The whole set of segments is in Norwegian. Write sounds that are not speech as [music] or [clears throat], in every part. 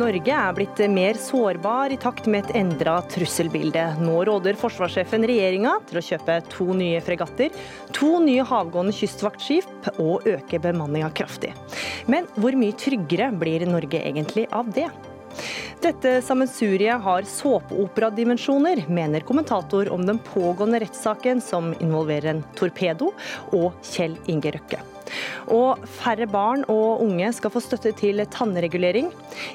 Norge er blitt mer sårbar i takt med et endra trusselbilde. Nå råder forsvarssjefen regjeringa til å kjøpe to nye fregatter, to nye havgående kystvaktskip og øke bemanninga kraftig. Men hvor mye tryggere blir Norge egentlig av det? Dette sammensuriet har såpeoperadimensjoner, mener kommentator om den pågående rettssaken som involverer en torpedo og Kjell Inge Røkke. Og færre barn og unge skal få støtte til tannregulering.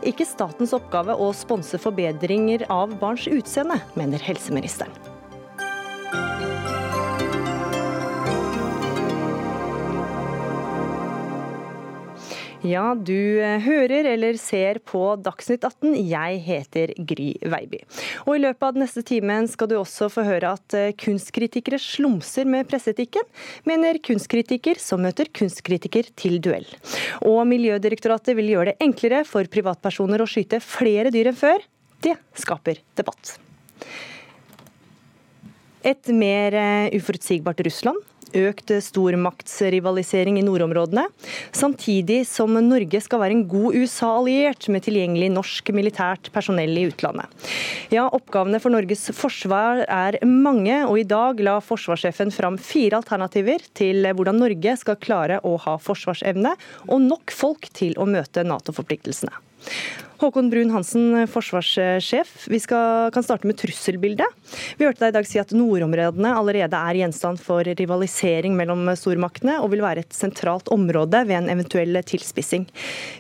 Ikke statens oppgave å sponse forbedringer av barns utseende, mener helseministeren. Ja, du eh, hører eller ser på Dagsnytt 18. Jeg heter Gry Veiby. Og I løpet av den neste timen skal du også få høre at eh, kunstkritikere slumser med presseetikken, mener kunstkritiker som møter kunstkritiker til duell. Og Miljødirektoratet vil gjøre det enklere for privatpersoner å skyte flere dyr enn før. Det skaper debatt. Et mer eh, uforutsigbart Russland økt stormaktsrivalisering i nordområdene, samtidig som Norge skal være en god USA-alliert med tilgjengelig norsk militært personell i utlandet. Ja, Oppgavene for Norges forsvar er mange, og i dag la forsvarssjefen fram fire alternativer til hvordan Norge skal klare å ha forsvarsevne og nok folk til å møte Nato-forpliktelsene. Håkon Brun-Hansen, forsvarssjef. Vi skal, kan starte med trusselbildet. Vi hørte deg i dag si at nordområdene allerede er gjenstand for rivalisering mellom stormaktene, og vil være et sentralt område ved en eventuell tilspissing.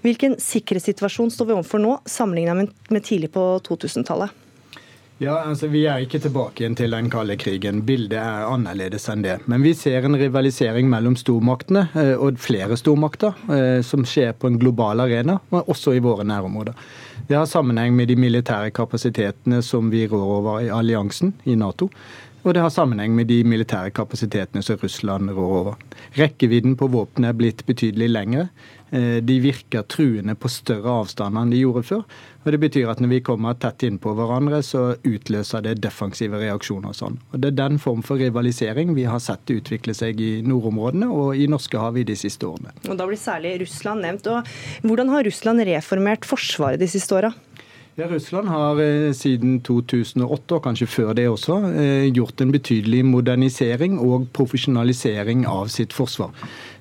Hvilken sikkerhetssituasjon står vi overfor nå, sammenlignet med tidlig på 2000-tallet? Ja, altså Vi er ikke tilbake igjen til den kalde krigen. Bildet er annerledes enn det. Men vi ser en rivalisering mellom stormaktene, eh, og flere stormakter, eh, som skjer på en global arena, og også i våre nærområder. Det har sammenheng med de militære kapasitetene som vi rår over i alliansen, i Nato. Og det har sammenheng med de militære kapasitetene som Russland rår over. Rekkevidden på våpenet er blitt betydelig lengre. Eh, de virker truende på større avstander enn de gjorde før. Og Det betyr at når vi kommer tett innpå hverandre, så utløser det defensive reaksjoner. og sånn. Og Det er den form for rivalisering vi har sett utvikle seg i nordområdene og i Norskehavet de siste årene. Og Da blir særlig Russland nevnt. Og Hvordan har Russland reformert forsvaret de siste åra? Ja, Russland har eh, siden 2008, og kanskje før det også, eh, gjort en betydelig modernisering og profesjonalisering av sitt forsvar.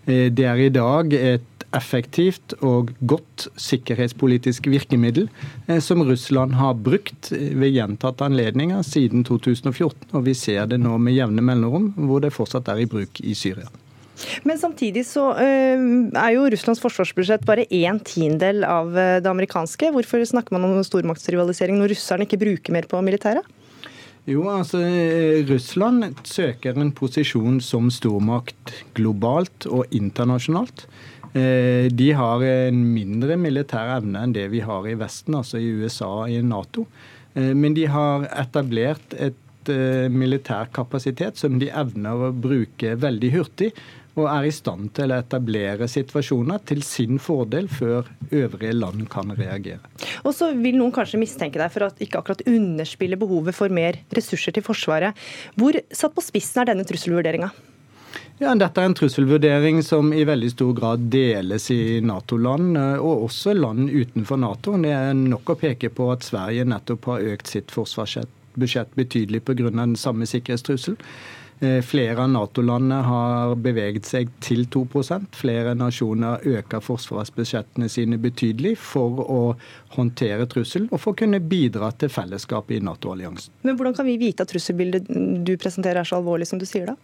Det er i dag et effektivt og godt sikkerhetspolitisk virkemiddel eh, som Russland har brukt ved gjentatte anledninger siden 2014. Og vi ser det nå med jevne mellomrom, hvor det fortsatt er i bruk i Syria. Men samtidig så eh, er jo Russlands forsvarsbudsjett bare én tiendedel av eh, det amerikanske. Hvorfor snakker man om stormaktsrivalisering når russerne ikke bruker mer på militæret? Jo, altså Russland søker en posisjon som stormakt globalt og internasjonalt. Eh, de har en mindre militær evne enn det vi har i Vesten, altså i USA og i Nato. Eh, men de har etablert et eh, militær kapasitet som de evner å bruke veldig hurtig. Og er i stand til å etablere situasjoner til sin fordel før øvrige land kan reagere. Og så vil noen kanskje mistenke deg for at ikke akkurat underspille behovet for mer ressurser til Forsvaret. Hvor satt på spissen er denne trusselvurderinga? Ja, Dette er en trusselvurdering som i veldig stor grad deles i Nato-land, eh, og også land utenfor Nato. Det er nok å peke på at Sverige nettopp har økt sitt forsvarsbudsjett betydelig pga. den samme sikkerhetstrusselen. Eh, flere av Nato-landene har beveget seg til 2% Flere nasjoner øker forsvarsbudsjettene sine betydelig for å håndtere trusselen og for å kunne bidra til fellesskapet i Nato-alliansen. Men Hvordan kan vi vite at trusselbildet du presenterer er så alvorlig som du sier da?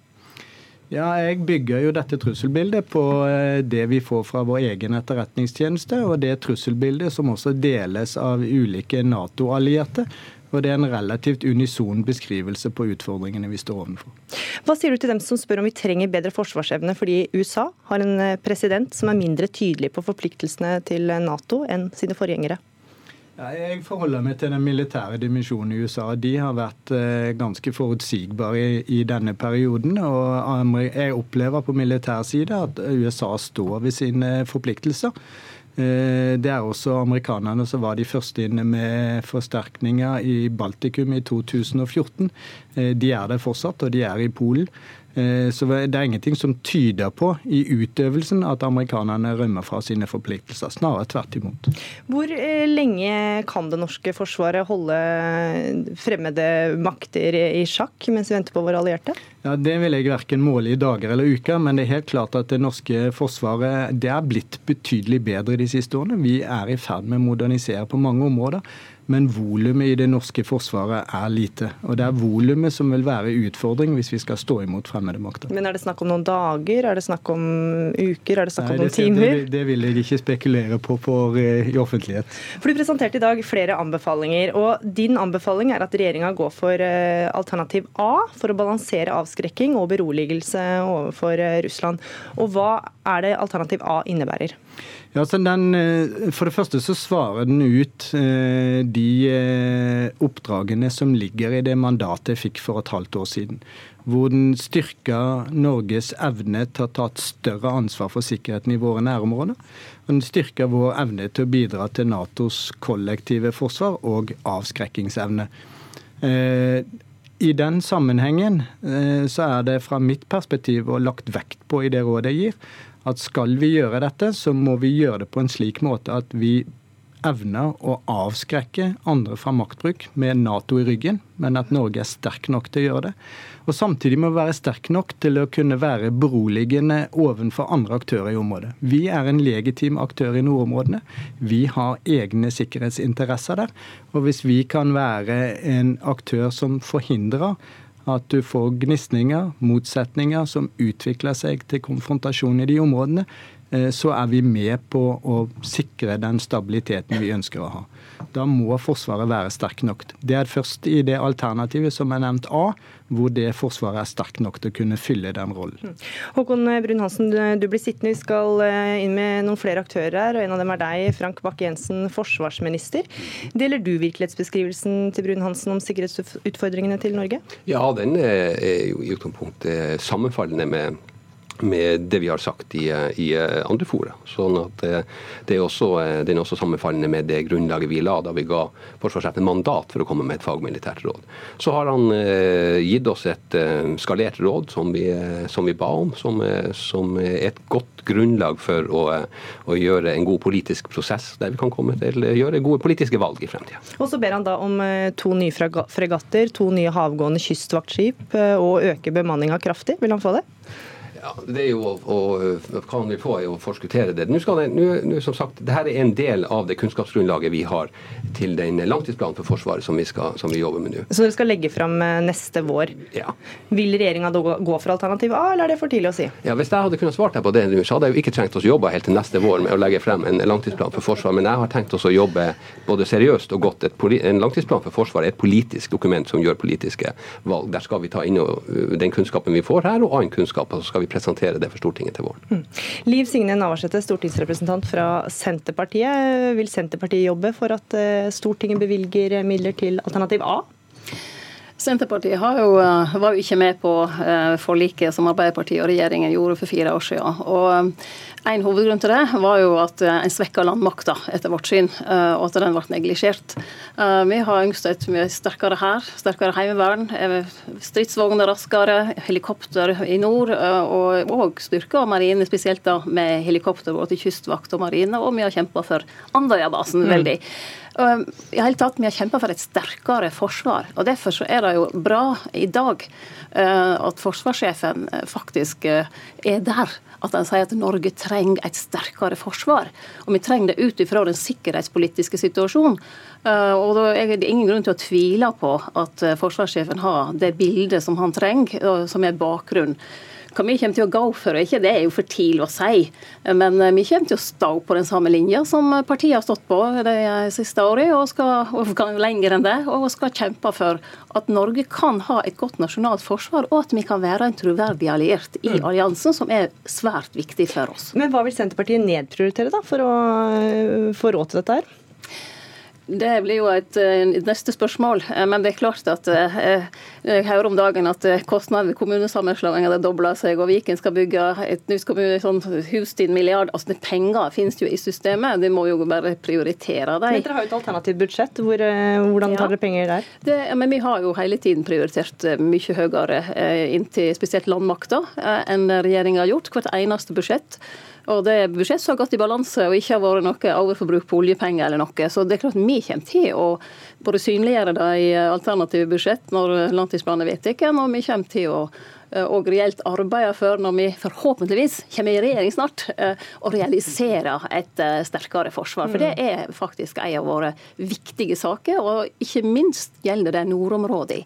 Ja, Jeg bygger jo dette trusselbildet på eh, det vi får fra vår egen etterretningstjeneste, og det trusselbildet som også deles av ulike Nato-allierte. Og Det er en relativt unison beskrivelse på utfordringene vi står overfor. Hva sier du til dem som spør om vi trenger bedre forsvarsevne fordi USA har en eh, president som er mindre tydelig på forpliktelsene til Nato enn sine forgjengere? Jeg forholder meg til den militære dimensjonen i USA. De har vært eh, ganske forutsigbare i, denne perioden. Og jeg opplever på militær side at USA står ved sine forpliktelser. Eh, det er også amerikanerne som var de første inne med forsterkninger i Baltikum i 2014. Eh, de er der fortsatt, og de er i Polen. Eh, så det er ingenting som tyder på i utøvelsen at amerikanerne rømmer fra sine forpliktelser. Snarere tvert imot. Hvor eh, lenge kan det norske forsvaret holde fremmede makter i sjakk mens vi venter på våre allierte? Ja, Det vil jeg verken måle i dager eller uker, men det er helt klart at det norske forsvaret det er blitt betydelig bedre de siste årene. Vi er i ferd med å modernisere på mange områder men volumet i det norske forsvaret er lite. Og det er volumet som vil være utfordring hvis vi skal stå imot fremmede makter. Men er det snakk om noen dager, er det snakk om uker, er det snakk om Nei, noen timer? Det, det, vil jeg ikke spekulere på for, uh, i offentlighet. For Du presenterte i dag flere anbefalinger, og din anbefaling er at regjeringa går for uh, alternativ A for å balansere avskrekking og beroligelse overfor uh, Russland. Og hva er det alternativ A innebærer? Ja, den, eh, For det første så svarer den ut eh, de eh, oppdragene som ligger i det mandatet jeg fikk for et halvt år siden. Hvor den styrker Norges evne til å ta et større ansvar for sikkerheten i våre nærområder. Og den styrker vår evne til å bidra til Natos kollektive forsvar og avskrekkingsevne. I den sammenhengen så er det fra mitt perspektiv og lagt vekt på i det rådet jeg gir, at skal vi gjøre dette, så må vi gjøre det på en slik måte at vi evner å avskrekke andre fra maktbruk med Nato i ryggen, men at Norge er sterk nok til å gjøre det. Og Samtidig må vi være sterk nok til å kunne være beroligende overfor andre aktører i området. Vi er en legitim aktør i nordområdene. Vi har egne sikkerhetsinteresser der. Og hvis vi kan være en aktør som forhindrer at du får gnisninger, motsetninger, som utvikler seg til konfrontasjon i de områdene, eh, så er vi med på å sikre den stabiliteten vi ønsker å ha. Da må Forsvaret være sterk nok. Det er først i det alternativet som er nevnt A, hvor det Forsvaret er sterkt nok til å kunne fylle den rollen. Mm. Håkon Brun-Hansen, du blir sittende. Vi skal eh, inn med noen flere aktører her, og en av dem er deg, Frank Bakke-Jensen, forsvarsminister. Deler du virkelighetsbeskrivelsen til Brun-Hansen om sikkerhetsutfordringene til Norge? Ja, den er jo i utgangspunktet sammenfallende med med det vi har sagt i, i andre fora. Sånn at eh, det er også, eh, Den er også sammenfallende med det grunnlaget vi la da vi ga forsvarssjefen mandat for å komme med et fagmilitært råd. Så har han eh, gitt oss et eh, skalert råd som vi, eh, som vi ba om, som, som, er et godt grunnlag for å, å, gjøre en god politisk prosess der vi kan komme til å gjøre gode politiske valg i fremtida. Og så ber han da om to nye fregatter, to nye havgående kystvaktskip og øke bemanninga kraftig. Vil han få det? Ja, det er jo å, Hva han vil få, er å forskuttere det. Nå skal det, nå, som sagt, Dette er en del av det kunnskapsgrunnlaget vi har til den langtidsplanen for Forsvaret som vi, skal, som vi jobber med nå. Så dere skal legge fram eh, neste vår. Ja. Vil regjeringa da gå for alternativ A, eller er det for tidlig å si? Ja, Hvis jeg hadde kunnet svart deg på det så hadde jeg jo ikke trengt å jobbe helt til neste vår med å legge frem en langtidsplan for Forsvaret. Men jeg har tenkt å jobbe både seriøst og godt. en langtidsplan for Forsvaret er et politisk dokument som gjør politiske valg. Der skal vi ta inn den kunnskapen vi får her, og annen kunnskap. og så skal vi presentere det for Stortinget til våren. Mm. Liv Signe Navarsete, stortingsrepresentant fra Senterpartiet. Vil Senterpartiet jobbe for at eh, Stortinget bevilger midler til alternativ A? Senterpartiet jo, eh, var jo ikke med på eh, forliket som Arbeiderpartiet og regjeringen gjorde for fire år siden. Og en hovedgrunn til det var jo at en svekka landmakta etter vårt syn, og at den ble neglisjert. Vi har ønsket et mye sterkere hær, sterkere heimevern, stridsvogner raskere, helikopter i nord, og, og styrka marine, spesielt da med helikopter både til kystvakt og marine, og vi har kjempa for Andøya-basen mm. Veldig. I hele tatt, Vi har kjempa for et sterkere forsvar. og Derfor så er det jo bra i dag eh, at forsvarssjefen eh, faktisk eh, er der. At han sier at Norge trenger et sterkere forsvar. Og vi trenger det ut ifra den sikkerhetspolitiske situasjonen. Og da er det ingen grunn til å tvile på at forsvarssjefen har det bildet som han trenger, som er bakgrunn. Hva vi kommer til å gå for og ikke, det er jo for tidlig å si. Men eh, vi kommer til å stå på den samme linja som partiet har stått på de siste årene, og skal og lenger enn det. Og skal kjempe for at Norge kan ha et godt nasjonalt forsvar, og at vi kan være en troverdig alliert i mm. alliansen, som er svært viktig for oss. Men hva vil Senterpartiet nedprioritere da, for å få råd til dette her? Det blir jo et, eh, neste spørsmål. Eh, men det er klart at eh, jeg hører om dagen at kostnadene ved kommunesammenslåing dobla seg, og Viken skal bygge et nytt kommune, sånn hus til en milliard. Altså, Penger finnes jo i systemet, De må jo bare prioritere dem. Men dere har jo et alternativt budsjett. Hvor, hvordan tar dere penger der? Det, men Vi har jo hele tiden prioritert mye høyere inntil spesielt landmakta enn regjeringa har gjort. Hvert eneste budsjett. Og det er budsjett som har gått i balanse og ikke har vært noe overforbruk på oljepenger eller noe. Så det er klart vi kommer til å både synliggjøre det i alternative budsjett når langtidsplanen er vedtatt, og vi kommer til å og reelt arbeider for når vi forhåpentligvis kommer i regjering snart, og realiserer realisere et eh, sterkere forsvar. For det mm. er faktisk en av våre viktige saker, og ikke minst gjelder det nordområdene.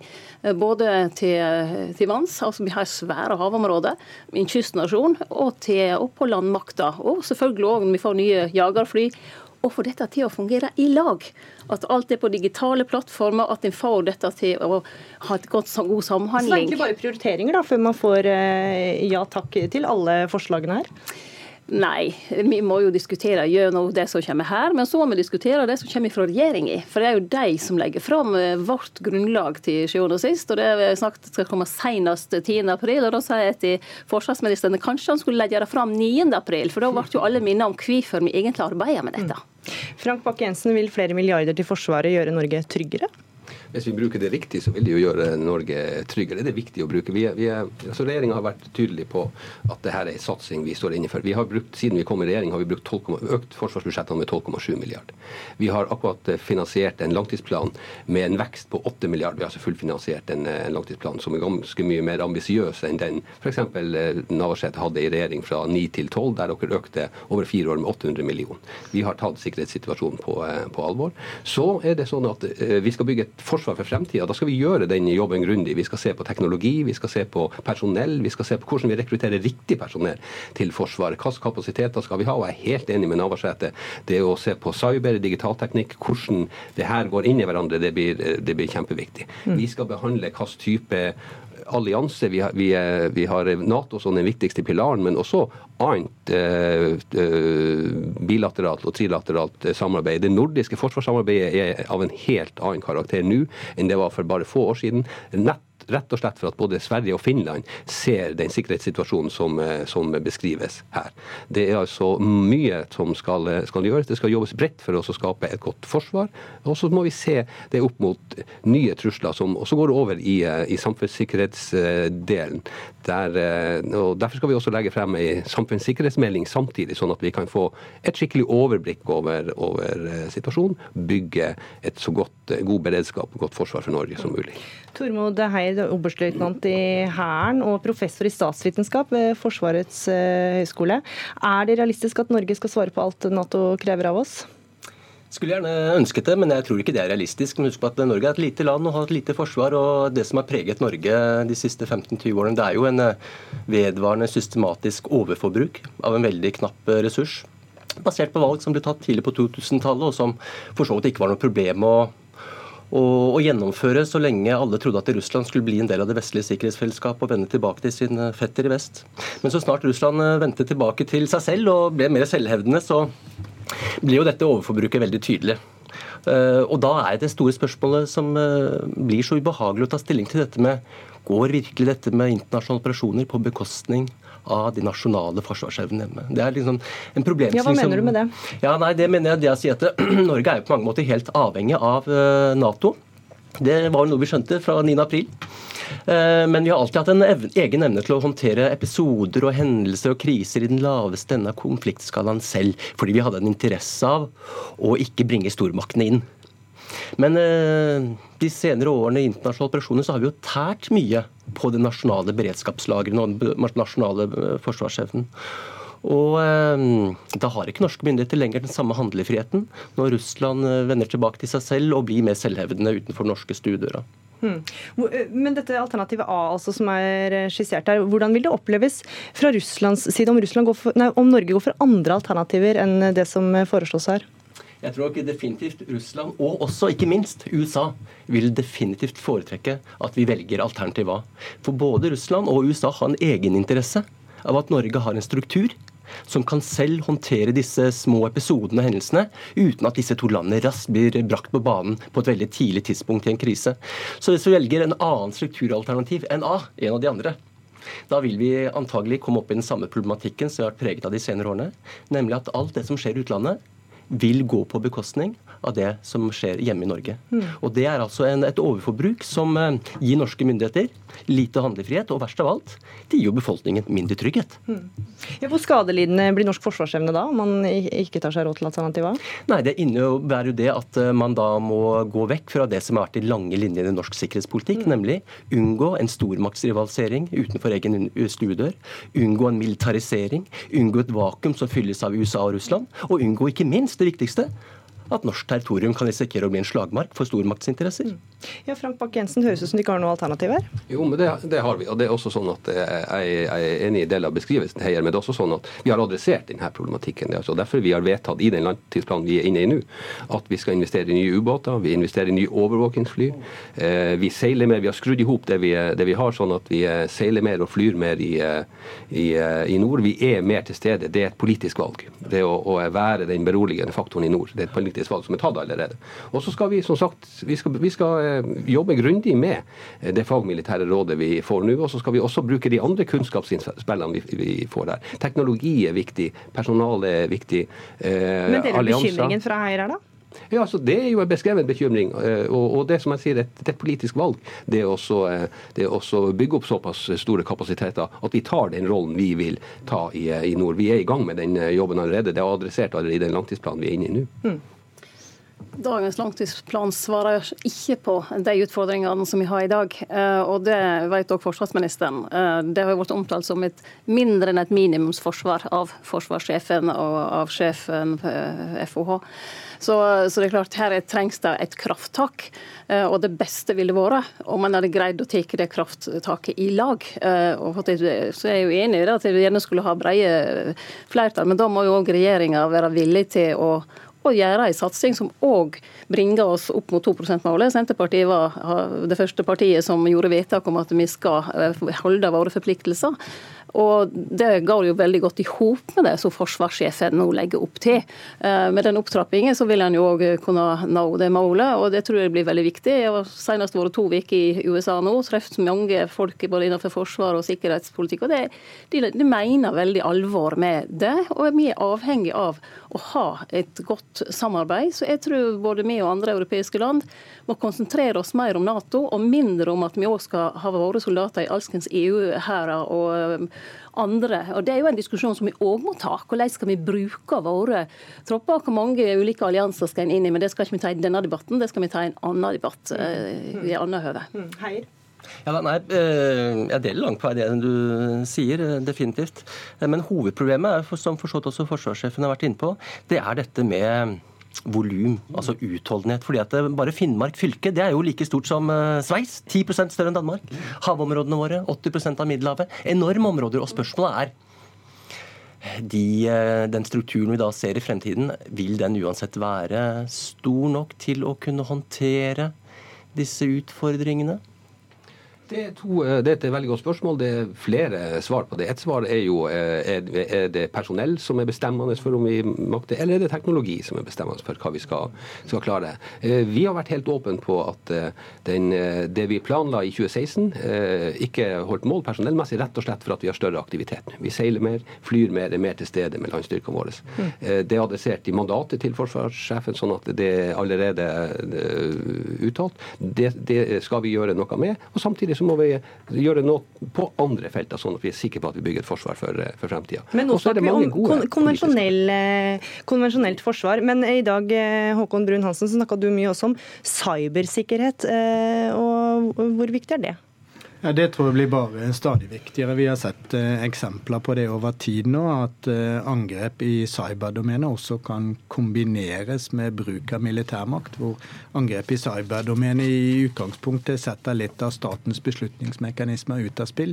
Både til, til vanns, altså vi har svære havområder, en kystnasjon, og, til, og på landmakta. Og selvfølgelig òg når vi får nye jagerfly og få dette til å fungere i lag. At alt er på digitale plattformer, at en får dette til å ha et godt, god samhandling. Så det er egentlig bare prioriteringer da, før man får eh, ja takk til alle forslagene her? Nei, vi må jo diskutere gjennom det som kommer her, men så må vi diskutere det som kommer fra regjeringa. For det er jo de som legger fram eh, vårt grunnlag til sjuende og sist. Og det er snakket skal komme senest 10. april. Og da sier jeg til forsvarsministeren at kanskje han skulle legge det fram 9. april, for da ble jo alle minnet om hvorfor vi egentlig arbeider med dette. Frank Bakke-Jensen, vil flere milliarder til Forsvaret gjøre Norge tryggere? Hvis vi bruker det riktig, så vil det jo gjøre Norge tryggere. Det er viktig å bruke. Vi altså Regjeringa har vært tydelig på at dette er en satsing vi står inne for. Vi har brukt, Siden vi kom i regjering, har vi brukt 12, økt forsvarsbudsjettene med 12,7 milliard. Vi har akkurat eh, finansiert en langtidsplan med en vekst på 8 milliard. Vi har altså fullfinansiert en, eh, en langtidsplan som er ganske mye mer ambisiøs enn den f.eks. Eh, Navarsete hadde i regjering fra 9 til 12, der dere økte over fire år med 800 millioner. Vi har tatt sikkerhetssituasjonen på, på alvor. Så er det sånn at vi skal bygge et forsvar for fremtida. Da skal vi gjøre den jobben grundig. Vi skal se på teknologi, vi skal se på personell, vi skal se på hvordan vi rekrutterer riktig personell til Forsvaret. Hvilke kapasiteter skal vi ha? Og jeg er helt enig med Navarsete. Det å se på cyber, digitalteknikk, hvordan det her går inn i hverandre, det blir, det blir kjempeviktig. Mm. Vi skal behandle hvilken type allianse. Vi har, vi, vi har, Nato som den viktigste pilaren, men også annet eh, eh, bilateralt og trilateralt samarbeid. Det nordiske forsvarssamarbeidet er av en helt annen karakter nå enn det var for bare få år siden. Nett rett og slett for at både Sverige og Finland ser den sikkerhetssituasjonen som, eh, som beskrives her. Det er altså mye som skal, skal, gjøres. Det skal jobbes bredt for oss å skape et godt forsvar. Og så må vi se det opp mot nye trusler, som også går over i, eh, i samfunnssikkerhetsdelen. Der, eh, og Derfor skal vi også legge frem ei samfunnssikkerhetsmelding samtidig, sånn at vi kan få et skikkelig overblikk over, over situasjonen. Bygge et så godt, god beredskap og godt forsvar for Norge som mulig. Tormod Heier, oberstløytnant i Hæren og professor i statsvitenskap ved Forsvarets eh, høgskole. Er det realistisk at Norge skal svare på alt Nato krever av oss? Skulle gjerne ønsket det, men jeg tror ikke det er realistisk. Men husk på at Norge er et lite land og har et lite forsvar. og Det som har preget Norge de siste 15-20 årene, det er jo en eh, vedvarende systematisk overforbruk av en veldig knapp eh, ressurs. Basert på valg som ble tatt tidlig på 2000-tallet, og som for så vidt ikke var noe problem å å, gjennomføre så lenge alle trodde at Russland skulle bli en del av det vestlige sikkerhetsfellesskapet og vende tilbake til sin eh, fetter i vest. Men så snart Russland eh, vendte tilbake til seg selv og ble mer selvhevdende, så ble jo dette overforbruket veldig tydelig. Eh, og da er det store spørsmålet som blir så ubehagelig å ta stilling til dette med Går virkelig dette med internasjonale operasjoner på bekostning av de nasjonale forsvarsevnene. Det er liksom en problemstilling ja, Hva mener du med det? Ja, nei, det mener jeg det å si at [clears throat] Norge er jo på mange måter helt avhengig av uh, Nato. Det var noe vi skjønte fra 9.4. april. men vi har alltid hatt en egen evne til å håndtere episoder og hendelser og kriser i den laveste enden av konfliktskalaen selv, fordi vi hadde en interesse av å ikke bringe stormaktene inn. Men eh, de senere årene i internasjonale operasjoner så har vi jo tært mye på de nasjonale beredskapslagrene og den nasjonale eh, forsvarsevnen. Og eh, Da har ikke norske myndigheter lenger den samme handlefriheten når Russland vender tilbake til seg selv og blir mer selvhevdende utenfor norske stuedører. Hmm. Men dette alternativet A altså, som er skissert her, hvordan vil det oppleves fra Russlands side om, Russland for, nei, om Norge går for andre alternativer enn det som foreslås her? Jeg tror ikke definitivt Russland, og også ikke minst USA, vil definitivt foretrekke at vi velger alternativ A. For både Russland og USA har en egeninteresse av at Norge har en struktur som kan selv håndtere disse små episodene og hendelsene, uten at disse to landene raskt blir brakt på banen på et veldig tidlig tidspunkt i en krise. Så hvis vi velger en annen strukturalternativ enn A, en av de andre, da vil vi antagelig komme opp i den samme problematikken som vi har vært preget av de senere årene, nemlig at alt det som skjer i utlandet, vil gå på bekostning av det som skjer hjemme i Norge. Mm. Og Det er altså en, et overforbruk som eh, gir norske myndigheter lite handlefrihet, og verst av alt, det gir jo befolkningen mindre trygghet. Mm. Ja, hvor skadelidende blir norsk forsvarsevne da, om man ikke tar seg råd til alternativet? Nei, Det innebærer jo det at uh, man da må gå vekk fra det som har vært de lange linjene i norsk sikkerhetspolitikk, mm. nemlig unngå en stormaktsrivalisering utenfor egen stuedør, unngå en militarisering, unngå et vakuum som fylles av USA og Russland, og unngå ikke minst det viktigste at norsk territorium kan risikere å bli en slagmark for stormaktsinteresser. Ja, Frank Bakke-Jensen, høres ut som du ikke har noe alternativ her? Jo, men det, det, har vi. og det er også sånn at eh, Jeg, jeg er enig i del av beskrivelsen her, men det er også sånn at vi har adressert denne problematikken. Det er altså derfor vi har vedtatt i den langtidsplanen vi er inne i nå, at vi skal investere i nye ubåter, vi investerer i nye overvåkingsfly. Eh, vi seiler mer, vi har skrudd i hop det, det, vi har, sånn at vi eh, seiler mer og flyr mer i, i, i, nord. Vi er mer til stede. Det er et politisk valg. Det å, å være den beroligende faktoren i nord. Det er et politisk valg som er tatt allerede. Og så skal vi som sagt, vi skal, vi skal jobbe grundig med det fagmilitære rådet vi får nå. Og så skal vi også bruke de andre kunnskapsinnspillene vi, vi får der. Teknologi er viktig, personal er viktig. Eh, Men dere du bekymringen fra Høyre, da? Ja, altså Det er jo en beskrevet bekymring. Eh, og, det som jeg sier, det, er et politisk valg. Det er også, å bygge opp såpass store kapasiteter at vi tar den rollen vi vil ta i, eh, i nord. Vi er i gang med den jobben allerede. Det er adressert allerede i den langtidsplanen vi er inne i nå. Mm. Dagens langtidsplan svarer ikke på de utfordringene som vi har i dag. Eh, og det vet også forsvarsministeren. Eh, det har vært omtalt som et mindre enn et minimumsforsvar av forsvarssjefen og av sjefen FOH. Så, så, det er klart, her trengs det et krafttak. Eh, og det beste ville vært om man hadde greid å ta det krafttaket i lag. Og så er jeg jo enig i det at vi gjerne skulle ha brede flertall, men da må jo òg regjeringa være villig til å og gjøre en satsing som òg bringer oss opp mot 2 %-målet. Senterpartiet var det første partiet som gjorde vedtak om at vi skal eh, holde våre forpliktelser. Og Det går jo veldig godt i hop med det som forsvarssjefen nå legger opp til. Eh, med den opptrappingen så vil han jo òg kunne nå det målet, og det tror jeg blir veldig viktig. Jeg har senest vært to uker i USA nå, truffet mange folk både innenfor forsvar og sikkerhetspolitikk. og det, de, de mener veldig alvor med det, og vi er avhengig av å ha et godt samarbeid. Så jeg tror både vi og andre europeiske land må konsentrere oss mer om Nato, og mindre om at vi òg skal ha våre soldater i alskens EU-hærer og andre. Og Det er jo en diskusjon som vi òg må ta. Hvordan skal vi bruke våre tropper? Hvor mange ulike allianser skal en inn i? Men det skal ikke vi ta i denne debatten, det skal vi ta i en annen debatt uh, i annet høve. Heir? Heier. Ja, nei, uh, Jeg deler langt på vei det du sier, uh, definitivt. Men hovedproblemet, som forstått også forsvarssjefen har vært inne på, det er dette med volum, altså utholdenhet. fordi at Bare Finnmark fylke det er jo like stort som Sveits. 10 større enn Danmark. Havområdene våre, 80% av Middelhavet. Enorme områder. Og spørsmålet er de, den strukturen vi da ser i fremtiden, vil den uansett være stor nok til å kunne håndtere disse utfordringene? Det er, to, eh, det er, et veldig godt spørsmål. Det er flere svar på det. Et svar er jo eh, er det personell som er bestemmende for om vi makter, eller er det teknologi som er bestemmende for hva vi skal, skal klare. Eh, vi har vært helt åpne på at den, det vi planla i 2016, ikke holdt mål personellmessig, rett og slett for at vi har større aktivitet. Vi seiler mer, flyr mer, er mer til stede med landstyrkene våre. Mm. Det er adressert i mandatet til forsvarssjefen, sånn at det er allerede uttalt. Det, det skal vi gjøre noe med. og samtidig så så må vi gjøre noe på andre felter, sånn at vi er sikre på at vi bygger et forsvar for, eh, for fremtida. Men nå snakker vi om konvensjonell, konvensjonelt forsvar. Men i dag eh, Håkon Brun Hansen, snakka du mye også om cybersikkerhet. Eh, og hvor viktig er det? Ja, Det tror jeg blir bare stadig viktigere. Vi har sett eh, eksempler på det over tid nå. At eh, angrep i cyberdomenet også kan kombineres med bruk av militærmakt. Hvor angrep i cyberdomenet i utgangspunktet setter litt av statens beslutningsmekanismer ut av spill.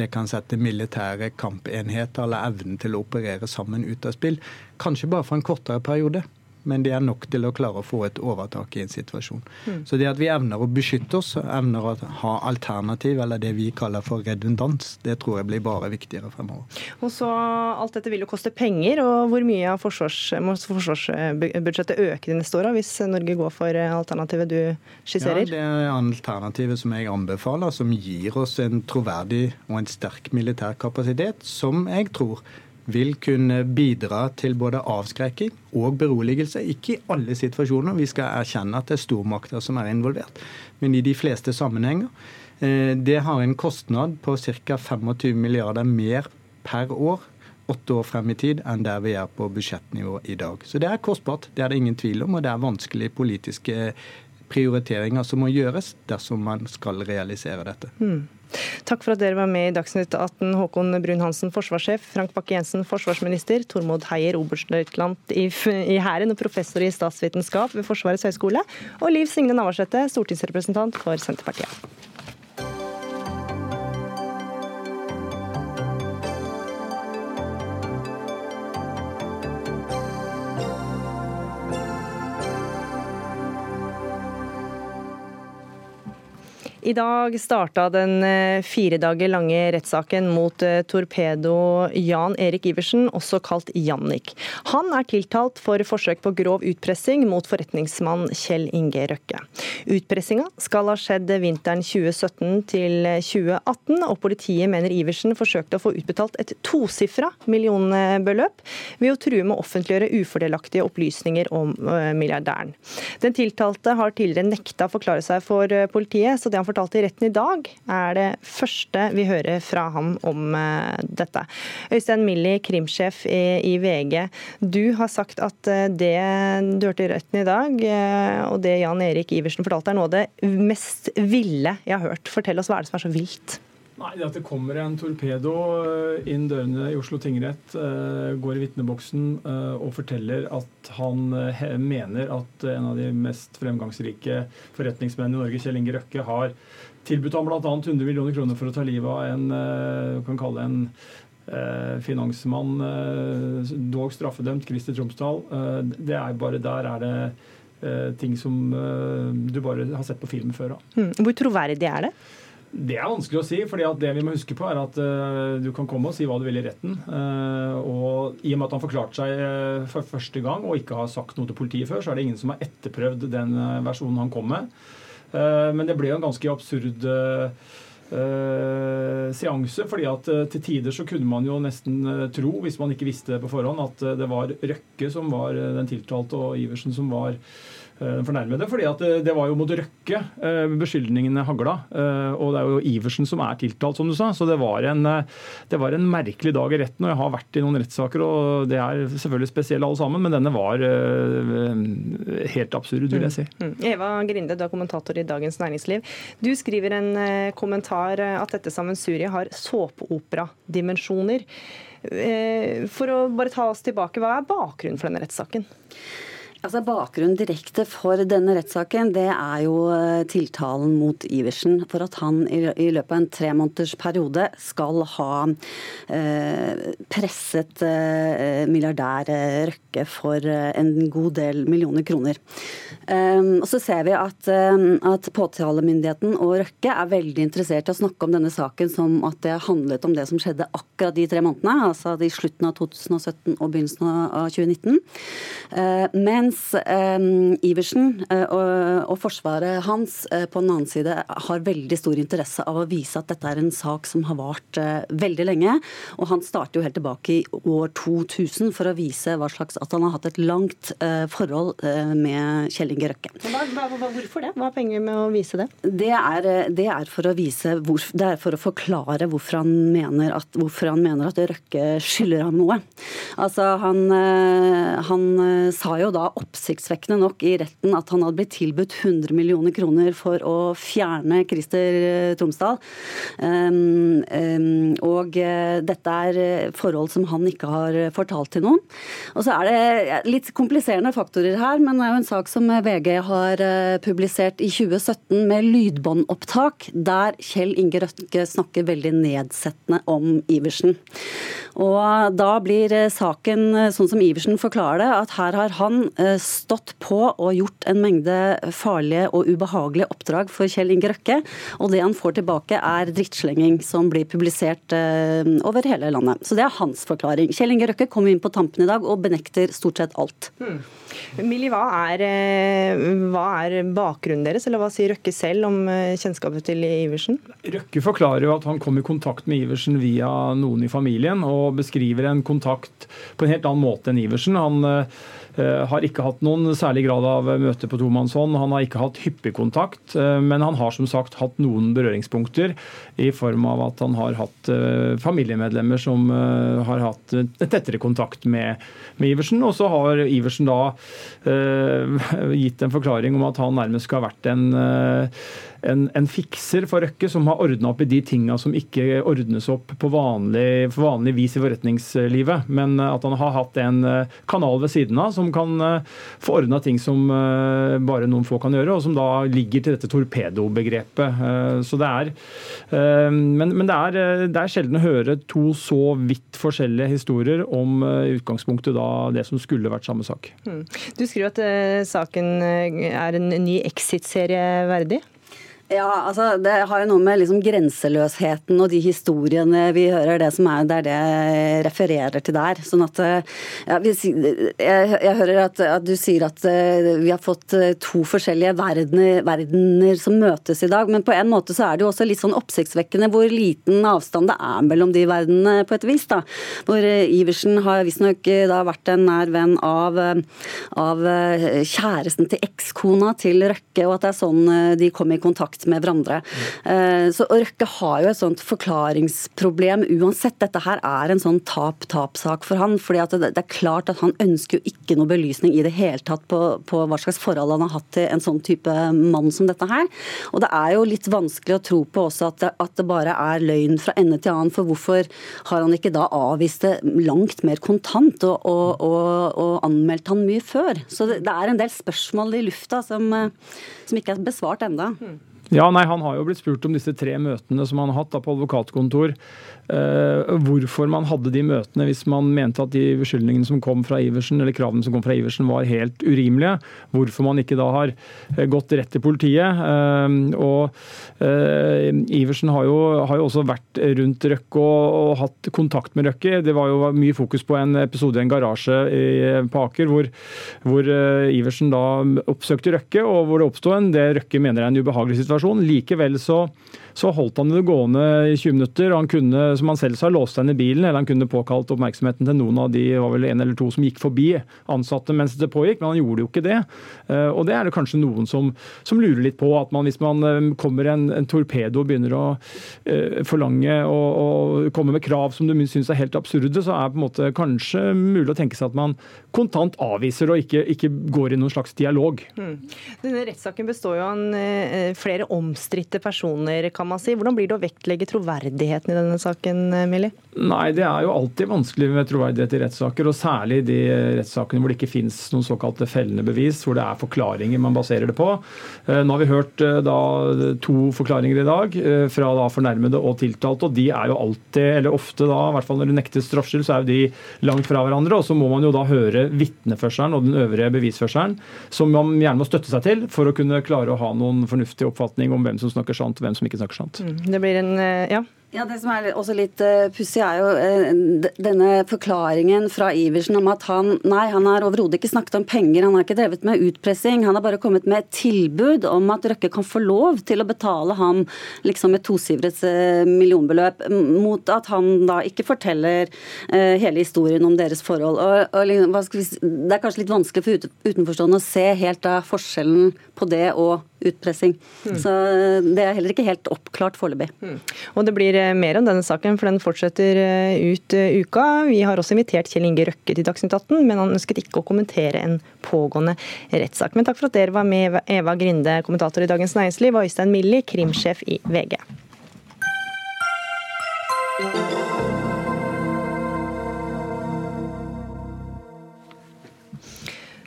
Det kan sette militære kampenheter eller evnen til å operere sammen ut av spill. Kanskje bare for en kortere periode. Men det er nok til å klare å få et overtak i en situasjon. Mm. Så det at vi evner å beskytte oss, evner å ha alternativ, eller det vi kaller for redundans, det tror jeg blir bare viktigere fremover. Og så Alt dette vil jo koste penger, og hvor mye av forsvars, forsvarsbudsjettet øker de neste åra hvis Norge går for alternativet du skisserer? Ja, Det er alternativet som jeg anbefaler, som gir oss en troverdig og en sterk militær kapasitet, som jeg tror vil kunne bidra til både avskrekking og beroligelse. Ikke i alle situasjoner, vi skal erkjenne at det er stormakter som er involvert, men i de fleste sammenhenger. Eh, det har en kostnad på ca. 25 milliarder mer per år åtte år frem i tid enn der vi er på budsjettnivå i dag. Så det er kostbart, det er det ingen tvil om, og det er vanskelige politiske prioriteringer som må gjøres dersom man skal realisere dette. Mm. Takk for at dere var med i Dagsnytt 18. Håkon Brun-Hansen, forsvarssjef. Frank Bakke-Jensen, forsvarsminister. Tormod Heier, oberstløytnant i, i Hæren og professor i statsvitenskap ved Forsvarets høgskole. Og Liv Signe Navarsete, stortingsrepresentant for Senterpartiet. I dag starta den eh, fire dager lange rettssaken mot eh, torpedo Jan Erik Iversen, også kalt Jannik. Han er tiltalt for forsøk på grov utpressing mot forretningsmann Kjell Inge Røkke. Utpressinga skal ha skjedd vinteren 2017 til 2018, og politiet mener Iversen forsøkte å få utbetalt et tosifra millionbeløp ved å true med å offentliggjøre ufordelaktige opplysninger om eh, milliardæren. Den tiltalte har tidligere nekta å forklare seg for politiet, så det han fortalte i retten i dag, er det første vi hører fra ham om eh, dette. Øystein Millie, krimsjef i VG. Du har sagt at eh, det du hørte i retten i dag, eh, og det Jan Erik Iversen fortalte, er noe av det mest ville jeg har hørt. Fortell oss hva er det som er så vilt? Nei, det At det kommer en torpedo inn dørene i Oslo tingrett, går i vitneboksen og forteller at han mener at en av de mest fremgangsrike forretningsmennene i Norge, Kjell Inge Røkke, har tilbudt ham bl.a. 100 millioner kroner for å ta livet av en du kan kalle en finansmann, dog straffedømt, Christer Tromsdal. det er bare Der er det ting som du bare har sett på film før. Mm. Hvor troverdig er det? Det er vanskelig å si. fordi det vi må huske på er at uh, Du kan komme og si hva du vil i retten. Uh, og I og med at han forklarte seg uh, for første gang og ikke har sagt noe til politiet før, så er det ingen som har etterprøvd den versjonen han kom med. Men det ble jo en ganske absurd seanse. fordi at Til tider så kunne man jo nesten tro, hvis man ikke visste det på forhånd, at det var Røkke som var den tiltalte, og Iversen som var fornærmede. fordi at eh, det var jo mot Røkke eh, beskyldningene hagla. Og det er jo Iversen som er tiltalt, som du sa. Så det var, en, det var en merkelig dag i retten. Og jeg har vært i noen rettssaker, og det er selvfølgelig spesielle alle sammen, men denne var helt absurd, vil jeg si. Mm. Mm. Eva Grinde, du er kommentator i Dagens Næringsliv. Du skriver en kommentar at dette sammensuriet har såpeoperadimensjoner. For å bare ta oss tilbake, hva er bakgrunnen for denne rettssaken? Altså Bakgrunnen direkte for denne rettssaken det er jo eh, tiltalen mot Iversen for at han i løpet av en tre måneders periode skal ha eh, presset eh, milliardær Røkke for en god del millioner kroner. Ehm, og så ser vi at, at påtalemyndigheten og Røkke er veldig interessert i å snakke om denne saken som at det handlet om det som skjedde akkurat de tre månedene, altså i slutten av 2017 og begynnelsen av 2019. Mens mens eh, Iversen eh, og, forsvaret hans eh, på den annen side har veldig stor interesse av å vise at dette er en sak som har vart veldig lenge. Og han starter jo helt tilbake i år 2000 for å vise hva slags, at han har hatt et langt forhold med Kjell Inge Røkke. Hvorfor det? Hva er penger med å vise det? Det er, det er for å vise hvor, det er for å forklare hvorfor han mener at, hvorfor han mener at Røkke skylder ham noe. Altså, han, han sa jo da oppsiktsvekkende nok i retten at han hadde blitt tilbudt 100 millioner kroner for å fjerne Christer eh, Tromsdal. Um, um, og uh, dette er eh, forhold som han ikke har fortalt til noen. Og så er det litt kompliserende faktorer her, men det er jo en sak som VG har publisert i 2017 med lydbåndopptak, der Kjell Inge Røtke snakker veldig nedsettende om Iversen. Og da blir saken sånn som Iversen forklarer det, at her har han stått på og gjort en mengde farlige og ubehagelige oppdrag for Kjell Inge Røkke, og det han får tilbake er drittslenging som blir publisert over hele landet. Så det er hans forklaring. Kjell Inge Røkke kom inn på tampen i dag og benekter stort sett alt. Hmm. Millie, hva er, eh, hva er, bakgrunnen deres, eller hva sier Røkke selv om eh, kjennskapet til Iversen? Røkke forklarer jo at han kom i kontakt med Iversen via noen i familien, og beskriver en kontakt på en helt annen måte enn Iversen. Han Eh, har ikke hatt noen særlig grad av møte på tomannshånd. Han har ikke hatt hyppig kontakt, eh, men han har som sagt hatt noen berøringspunkter i form av at han har hatt eh, familiemedlemmer som har hatt tettere kontakt med, med Iversen. Og så har Iversen da [laughs] gitt en forklaring om at han nærmest skal ha vært en en, en, fikser for Røkke som har ordna opp i de tinga som ikke ordnes opp på vanlig, på vanlig, vis i forretningslivet. Men at han har hatt en eh, kanal ved siden av som kan eh, få ordna ting som eh, bare noen få kan gjøre, og som da ligger til dette torpedobegrepet. Så det er Men, men det, er, det er sjelden å høre to så vidt forskjellige historier om utgangspunktet da det som skulle vært samme sak. Hmm. Du skriver at saken er en ny Exit-serie verdig? Ja, altså Det har jo noe med liksom grenseløsheten og de historiene vi hører, det som er, det er det jeg refererer til der. Sånn at ja, vi, jeg, jeg, hører at, at, du sier at uh, vi har fått uh, to forskjellige verdener, verdener, som møtes i dag. Men på en måte så er det jo også litt sånn oppsiktsvekkende hvor liten avstand det er mellom de verdenene, på et vis. da. Hvor Iversen har visstnok vært en nær venn av, av kjæresten til ekskona til Røkke, og at det er sånn de kom i kontakt kontakt med hverandre. Mm. Så Røkke har jo et sånt forklaringsproblem uansett. Dette her er en sånn tap-tap-sak for han. fordi det, det, er klart at han ønsker jo ikke noe belysning i det hele tatt på, på, hva slags forhold han har hatt til en sånn type mann som dette her. Og det er jo litt vanskelig å tro på også at det, at det bare er løgn fra ende til annen. For hvorfor har han ikke da avvist det langt mer kontant og, og, og, og anmeldt han mye før? Så det, det, er en del spørsmål i lufta som, som ikke er besvart enda. Mm. Ja, nei, Han har jo blitt spurt om disse tre møtene som han har hatt da, på advokatkontor. Eh, hvorfor man hadde de møtene hvis man mente at de beskyldningene som kom fra Iversen, eller kravene som kom fra Iversen var helt urimelige. Hvorfor man ikke da har eh, gått rett til politiet. Eh, og Iversen har jo, har jo også vært rundt Røkke og, og, hatt kontakt med Røkke. Det var jo mye fokus på en episode i en garasje på Aker hvor, hvor Iversen da oppsøkte Røkke, og hvor det oppsto en det Røkke mener er en ubehagelig situasjon. Likevel så så holdt han det gående i 20 minutter. og Han kunne, som han selv sa, låst seg i bilen, eller han kunne påkalt oppmerksomheten til noen av de var vel en eller to som gikk forbi ansatte mens det pågikk, men han gjorde jo ikke det. Eh, og det er det kanskje noen som, som lurer litt på. at man, Hvis man eh, kommer en, en torpedo og begynner å uh, forlange og, og, komme med krav som du syns er helt absurde, så er det på en måte kanskje mulig å tenke seg at man kontant avviser og ikke, ikke går i noen slags dialog. Mm. Denne rettssaken består jo av flere omstridte personer. kan man si. Hvordan blir det å vektlegge troverdigheten i denne saken, Millie? Nei, Det er jo alltid vanskelig med troverdighet i rettssaker, og særlig de rettssakene hvor det ikke finnes noen såkalte fellende bevis, hvor det er forklaringer man baserer det på. Eh, nå har vi hørt eh, da, to forklaringer i dag, eh, fra da fornærmede og tiltalte, og de er jo alltid, eller ofte da, i hvert fall når det nektes straffskyld, så er jo de langt fra hverandre. Og så må man jo da høre vitneførselen og den øvrige bevisførselen, som man gjerne må støtte seg til for å kunne klare å ha noen fornuftig oppfatning om hvem som snakker sant og hvem som ikke snakker sant. Mm, det blir en, ja, ja, Det som er også litt uh, pussig, er jo uh, denne forklaringen fra Iversen om at han nei, han har overhodet ikke snakket om penger, han har ikke drevet med utpressing. Han har bare kommet med et tilbud om at Røkke kan få lov til å betale ham liksom et tosifret uh, millionbeløp, mot at han da ikke forteller hele historien om deres forhold. Og, og vi, det er kanskje litt vanskelig for utenforstående å se helt da forskjellen på det og utpressing. Mm. Så det er heller ikke helt oppklart foreløpig. Mm. Og det blir eh, mer om denne saken, for den fortsetter eh, ut eh, uka. Vi har også invitert Kjell Inge Røkke til Dagsnytt 18, men han ønsket ikke å kommentere en pågående rettssak. Men takk for at dere var med, Eva Grinde, kommentator i Dagens Næringsliv, og Øystein Millie, krimsjef i VG.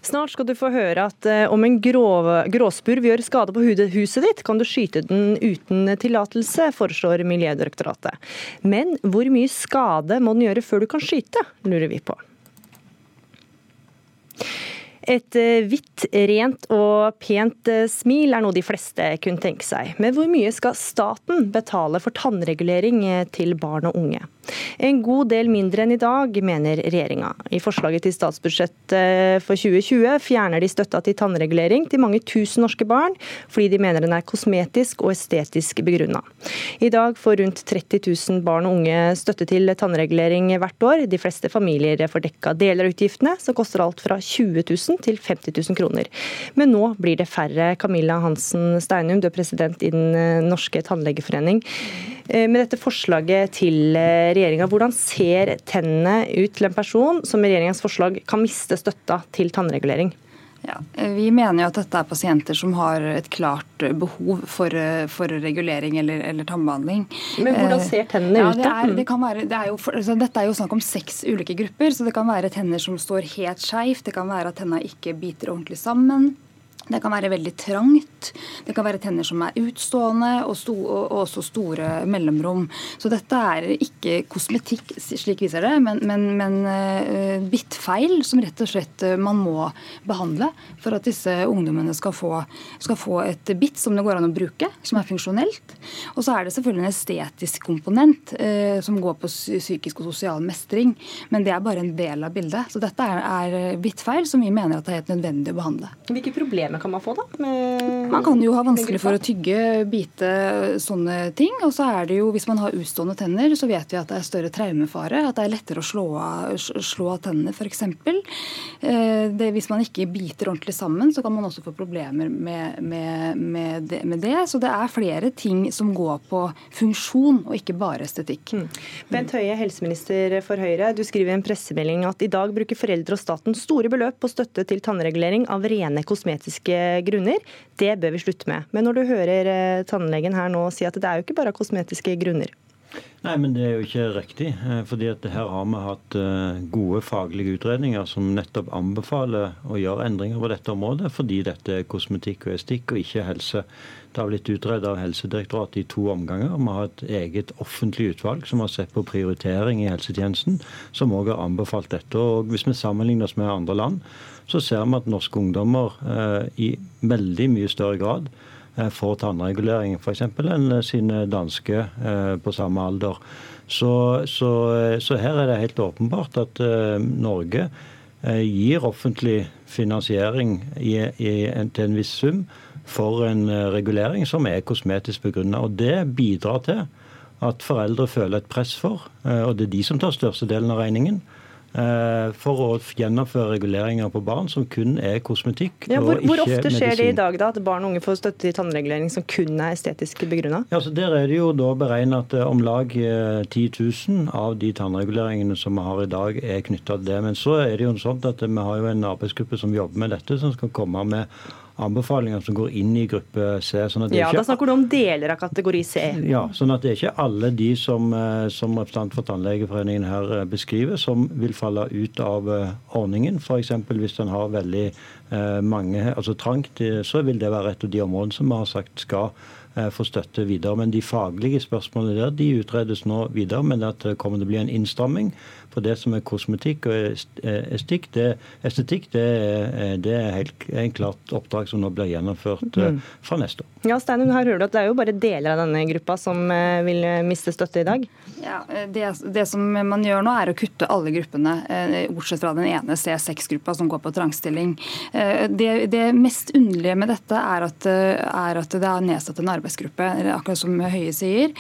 Snart skal du få høre at eh, om en grov, gråspurv gjør skade på huset ditt, kan du skyte den uten tillatelse, foreslår Miljødirektoratet. Men hvor mye skade må den gjøre før du kan skyte, lurer vi på. Et eh, hvitt, rent og pent eh, smil er noe de fleste kunne tenke seg. Men hvor mye skal staten betale for tannregulering til barn og unge? En god del mindre enn i dag, mener regjeringa. I forslaget til statsbudsjett for 2020 fjerner de støtta til tannregulering til mange tusen norske barn, fordi de mener den er kosmetisk og estetisk begrunna. I dag får rundt 30 000 barn og unge støtte til tannregulering hvert år. De fleste familier får dekka deler av utgiftene, som koster alt fra 20 000 til 50 000 kroner. Men nå blir det færre. Camilla Hansen Steinum, du er president i Den eh, norske tannlegeforening. Eh, med dette forslaget til eh, regjeringa, hvordan ser tennene ut til en person som i regjeringas forslag kan miste støtta til tannregulering? Ja, vi mener jo at dette er pasienter som har et klart behov for, for regulering eller, eller, tannbehandling. Men hvordan ser tennene ja, ut? Det er, det være, det er jo, altså, dette er jo snakk om seks ulike grupper. så Det kan være tenner som står helt skeivt, det kan være at tenna ikke biter ordentlig sammen. Det kan være veldig trangt. Det kan være tenner som er utstående, og, sto, og også store mellomrom. Så dette er ikke kosmetikk, slik viser det, men, men, men bittfeil som rett og slett uh, man må behandle for at disse ungdommene skal få, skal få, et bitt som det går an å bruke, som er funksjonelt. Og så er det selvfølgelig en estetisk komponent uh, som går på psykisk og sosial mestring, men det er bare en del av bildet. Så dette er, er bittfeil som vi mener at det er helt nødvendig å behandle. Hvilke problemer kan man få, da? man kan jo ha vanskelig for å tygge, bite, sånne ting. Og så er det jo, hvis man har utstående tenner, så vet vi at det er større traumefare. At det er lettere å slå av, slå av tennene, f.eks. Eh, hvis man ikke biter ordentlig sammen, så kan man også få problemer med, med, med, det, med, det, Så det er flere ting som går på funksjon, og ikke bare estetikk. Mm. Bent Høie, helseminister for Høyre. Du skriver i en pressemelding at i dag bruker foreldre og staten store beløp på støtte til tannregulering av rene kosmetiske kosmetiske grunner. Det bør vi slutte med. Men når du hører eh, tannlegen her nå si at det er jo ikke bare kosmetiske grunner. Nei, men det er jo ikke riktig. Eh, fordi at her har vi hatt eh, gode faglige utredninger som nettopp anbefaler å gjøre endringer på dette området, fordi dette er kosmetikk og estikk og ikke helse. Det har blitt utredet av Helsedirektoratet i to omganger. Vi har et eget offentlig utvalg som har sett på prioritering i helsetjenesten, som òg har anbefalt dette. Og Hvis vi sammenligner oss med andre land, så ser vi at norske ungdommer eh, i veldig mye større grad får tannregulering f.eks. enn sine danske eh, på samme alder. Så, så, så, her er det helt åpenbart at Norge gir offentlig finansiering i, i, til en viss sum for en regulering som er kosmetisk begrunna. Det bidrar til at foreldre føler et press for, og det er de som tar størstedelen av regningen Eh, for å gjennomføre reguleringer på barn som kun er kosmetikk. Ja, hvor, hvor ofte skjer det i dag da, at barn og unge får støtte til tannregulering som kun er estetisk begrunna? Ja, der er det jo da beregnet at eh, om lag 10 eh, 000 av de tannreguleringene som vi har i dag, er knytta til det. Men så er det jo sånn at vi har jo en arbeidsgruppe som jobber med dette, som skal komme med anbefalinger som går inn i gruppe C. Sånn ja, Da snakker du om deler av kategori C. Ja, sånn at det er ikke alle de som, eh, som representant for Tannlegeforeningen her eh, beskriver, som vil falle ut av eh, ordningen. F.eks. hvis en har veldig mange, altså trangt, så vil det være et av de områdene som vi har sagt skal få støtte videre. Men de faglige spørsmålene der de utredes nå videre. Men at det kommer til å bli en innstramming for det som er kosmetikk og eh, estetikk, det, estetikk, det, det er helt en klart oppdrag som nå blir gjennomført eh, mm. fra neste år. Ja, Steinun, her hører du at Det er jo bare deler av denne gruppa som eh, vil miste støtte i dag? Ja, det, det, som man gjør nå, er å kutte alle gruppene, bortsett fra den ene C6-gruppa som går på trangstilling. Det, det, mest underlige med dette er at, er at det er nedsatt en arbeidsgruppe, akkurat som Høie sier,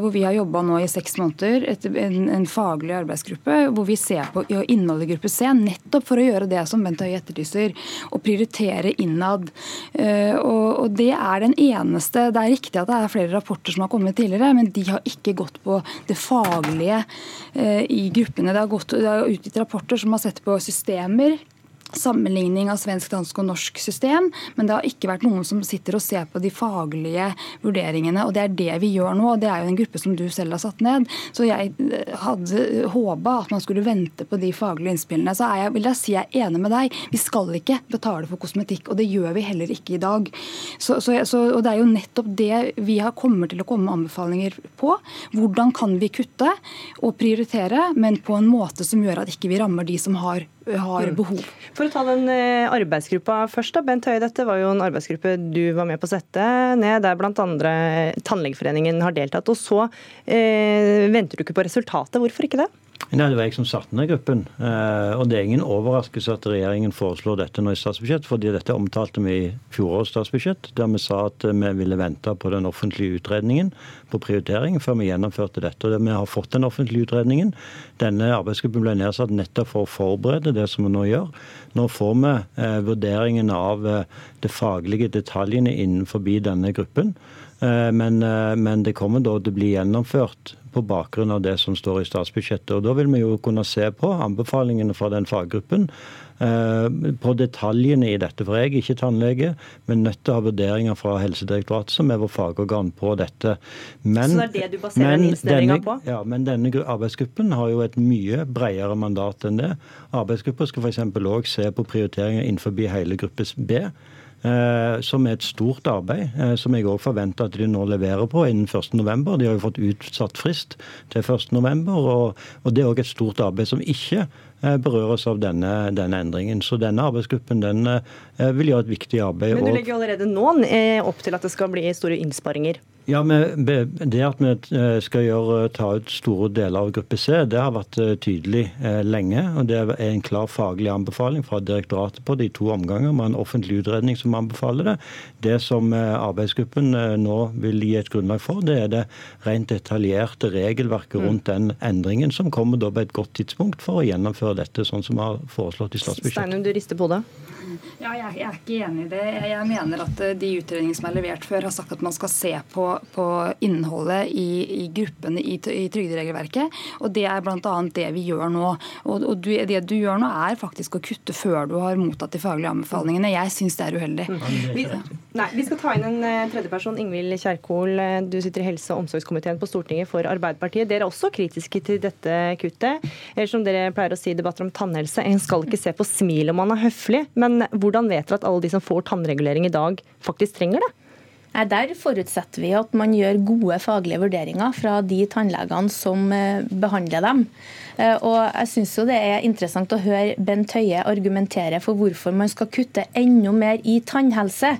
hvor vi har jobba nå i seks måneder, et, en, en faglig arbeidsgruppe arbeidsgruppe hvor vi ser på innholdet i gruppe C, nettopp for å gjøre det som Bent Høie etterlyser, å prioritere innad. Eh, og det er den eneste Det er riktig at det er flere rapporter som har kommet tidligere, men de har ikke gått på det faglige eh, i gruppene. Det har, gått, det har utgitt rapporter som har sett på systemer sammenligning av svensk, dansk og norsk system, men det har ikke vært noen som sitter og ser på de faglige vurderingene. og Det er det vi gjør nå. og Det er jo en gruppe som du selv har satt ned. Så jeg eh, hadde håpa at man skulle vente på de faglige innspillene. Så jeg, vil jeg si jeg er enig med deg. Vi skal ikke betale for kosmetikk, og det gjør vi heller ikke i dag. Så, så, så, og Det er jo nettopp det vi har kommer til å komme med anbefalinger på. Hvordan kan vi kutte og prioritere, men på en måte som gjør at ikke vi rammer de som har har mm. behov. For å ta den eh, arbeidsgruppa først. da, Bent Høie, dette var jo en arbeidsgruppe du var med på å sette ned, der bl.a. Tannlegeforeningen har deltatt. Og så eh, venter du ikke på resultatet. Hvorfor ikke det? Nei, Det var jeg som satte ned gruppen. Eh, og det er ingen overraskelse at regjeringen foreslår dette nå i statsbudsjett, fordi dette omtalte vi i fjorårets statsbudsjett, der vi sa at vi ville vente på den offentlige utredningen på prioritering før vi gjennomførte dette. Og Vi har fått den offentlige utredningen. Denne arbeidsgruppen ble nedsatt nettopp for å forberede det som vi nå gjør. Nå får vi eh, vurderingen av eh, de faglige detaljene innenfor denne gruppen. Men, men, det kommer da til å bli gjennomført på bakgrunn av det som står i statsbudsjettet. Og Da vil vi jo kunne se på anbefalingene fra den faggruppen. Eh, på detaljene i dette. For jeg er ikke tannlege, men nødt til å ha vurderinger fra Helsedirektoratet, som er vår fagorgan på dette. Men, Så det er det du baserer innstillinga på? Ja, men denne arbeidsgruppen har jo et mye bredere mandat enn det. Arbeidsgruppa skal f.eks. òg se på prioriteringer innenfor hele gruppe B. Eh, som er et stort arbeid, eh, som jeg òg forventer at de nå leverer på innen 1.11. De har jo fått utsatt frist til 1.11, og, og det er òg et stort arbeid som ikke eh, berøres av denne, denne, endringen. Så denne arbeidsgruppen den vil gjøre et viktig arbeid. Men du legger allerede nå opp til at det skal bli store innsparinger? Ja, Det at vi eh, skal gjøre, ta ut store deler av gruppe C, det har vært eh, tydelig eh, lenge. og Det er en klar faglig anbefaling fra direktoratet på det i to omganger med en offentlig utredning som anbefaler det. Det som arbeidsgruppen nå vil gi et grunnlag for, det er det rent detaljerte regelverket rundt den endringen, som kommer da på et godt tidspunkt for å gjennomføre dette sånn som vi har foreslått i statsbudsjettet. Steinum, du rister på det. Ja, jeg, jeg, er ikke enig i det. Jeg mener at de utredningene som er levert før, har sagt at man skal se på på innholdet i, i gruppene i, i, trygderegelverket. Og det er bl.a. det vi gjør nå. Og, og du, det du gjør nå, er faktisk å kutte før du har mottatt de faglige anbefalingene. Jeg syns det er uheldig. Vi, nei, vi skal ta inn en uh, tredjeperson. Ingvild Kjerkol, du sitter i helse- og omsorgskomiteen på Stortinget for Arbeiderpartiet. Dere er også kritiske til dette kuttet. Eller som dere pleier å si i debatter om tannhelse, en skal ikke se på smil om man er høflig. Men hvordan vet dere at alle de som får tannregulering i dag, faktisk trenger det? Der forutsetter vi at man gjør gode faglige vurderinger fra de tannlegene som eh, behandler dem. Eh, og jeg synes jo Det er interessant å høre Bent Høie argumentere for hvorfor man skal kutte enda mer i tannhelse.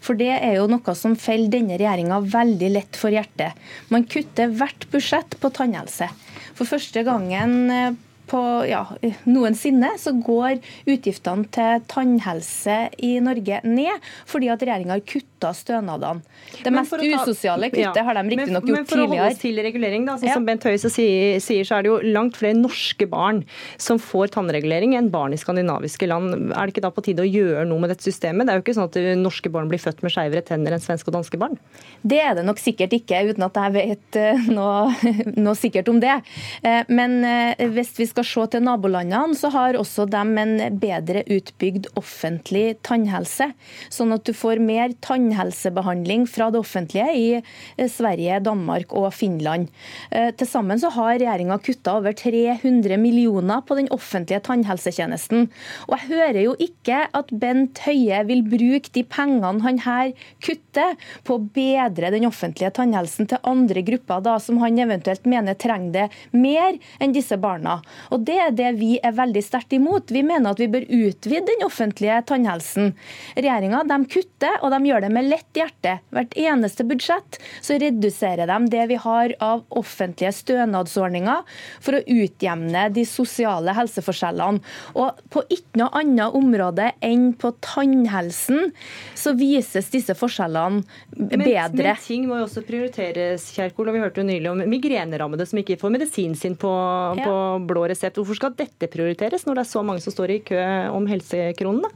For det er jo noe som faller denne regjeringa veldig lett for hjertet. Man kutter hvert budsjett på tannhelse. For første gangen eh, på ja, noensinne så går utgiftene til tannhelse i Norge ned, fordi at regjeringa har kutta stønadene. Det mest usosiale kuttet ja. har de riktignok gjort tidligere. Men for å holde oss til regulering, da, sånn ja. som Bent Høie sier, sier, så er det jo langt flere norske barn som får tannregulering enn barn i skandinaviske land. Er det ikke da på tide å gjøre noe med dette systemet? Det er jo ikke sånn at norske barn blir født med skeivere tenner enn svenske og danske barn. Det er det nok sikkert ikke, uten at jeg vet eh, noe, [laughs] noe sikkert om det. Eh, men eh, hvis vi skal se til nabolandene, så har også de en bedre utbygd offentlig tannhelse. Sånn at du får mer tannhelsebehandling fra det offentlige i eh, Sverige, Danmark og Finland. Eh, til sammen så har regjeringa kutta over 300 millioner på den offentlige tannhelsetjenesten. Og jeg hører jo ikke at Bent Høie vil bruke de pengene han her kutter, på å bedre den offentlige tannhelsen til andre grupper da, som han eventuelt mener trenger det mer enn disse barna. Og Det er det vi er veldig sterkt imot. Vi mener at vi bør utvide den offentlige tannhelsen. Regjeringa kutter, og de gjør det med lett hjerte. Hvert eneste budsjett så reduserer de det vi har av offentlige stønadsordninger for å utjevne de sosiale helseforskjellene. Og på ikke noe annet område enn på tannhelsen så vises disse forskjellene bedre. Men, men ting må jo også prioriteres, Kjerkol. og Vi hørte jo nylig om migrenerammede som ikke får medisinen sin på, ja. på blå resept. Hvorfor skal dette prioriteres, når det er så mange som står i kø om helsekronene?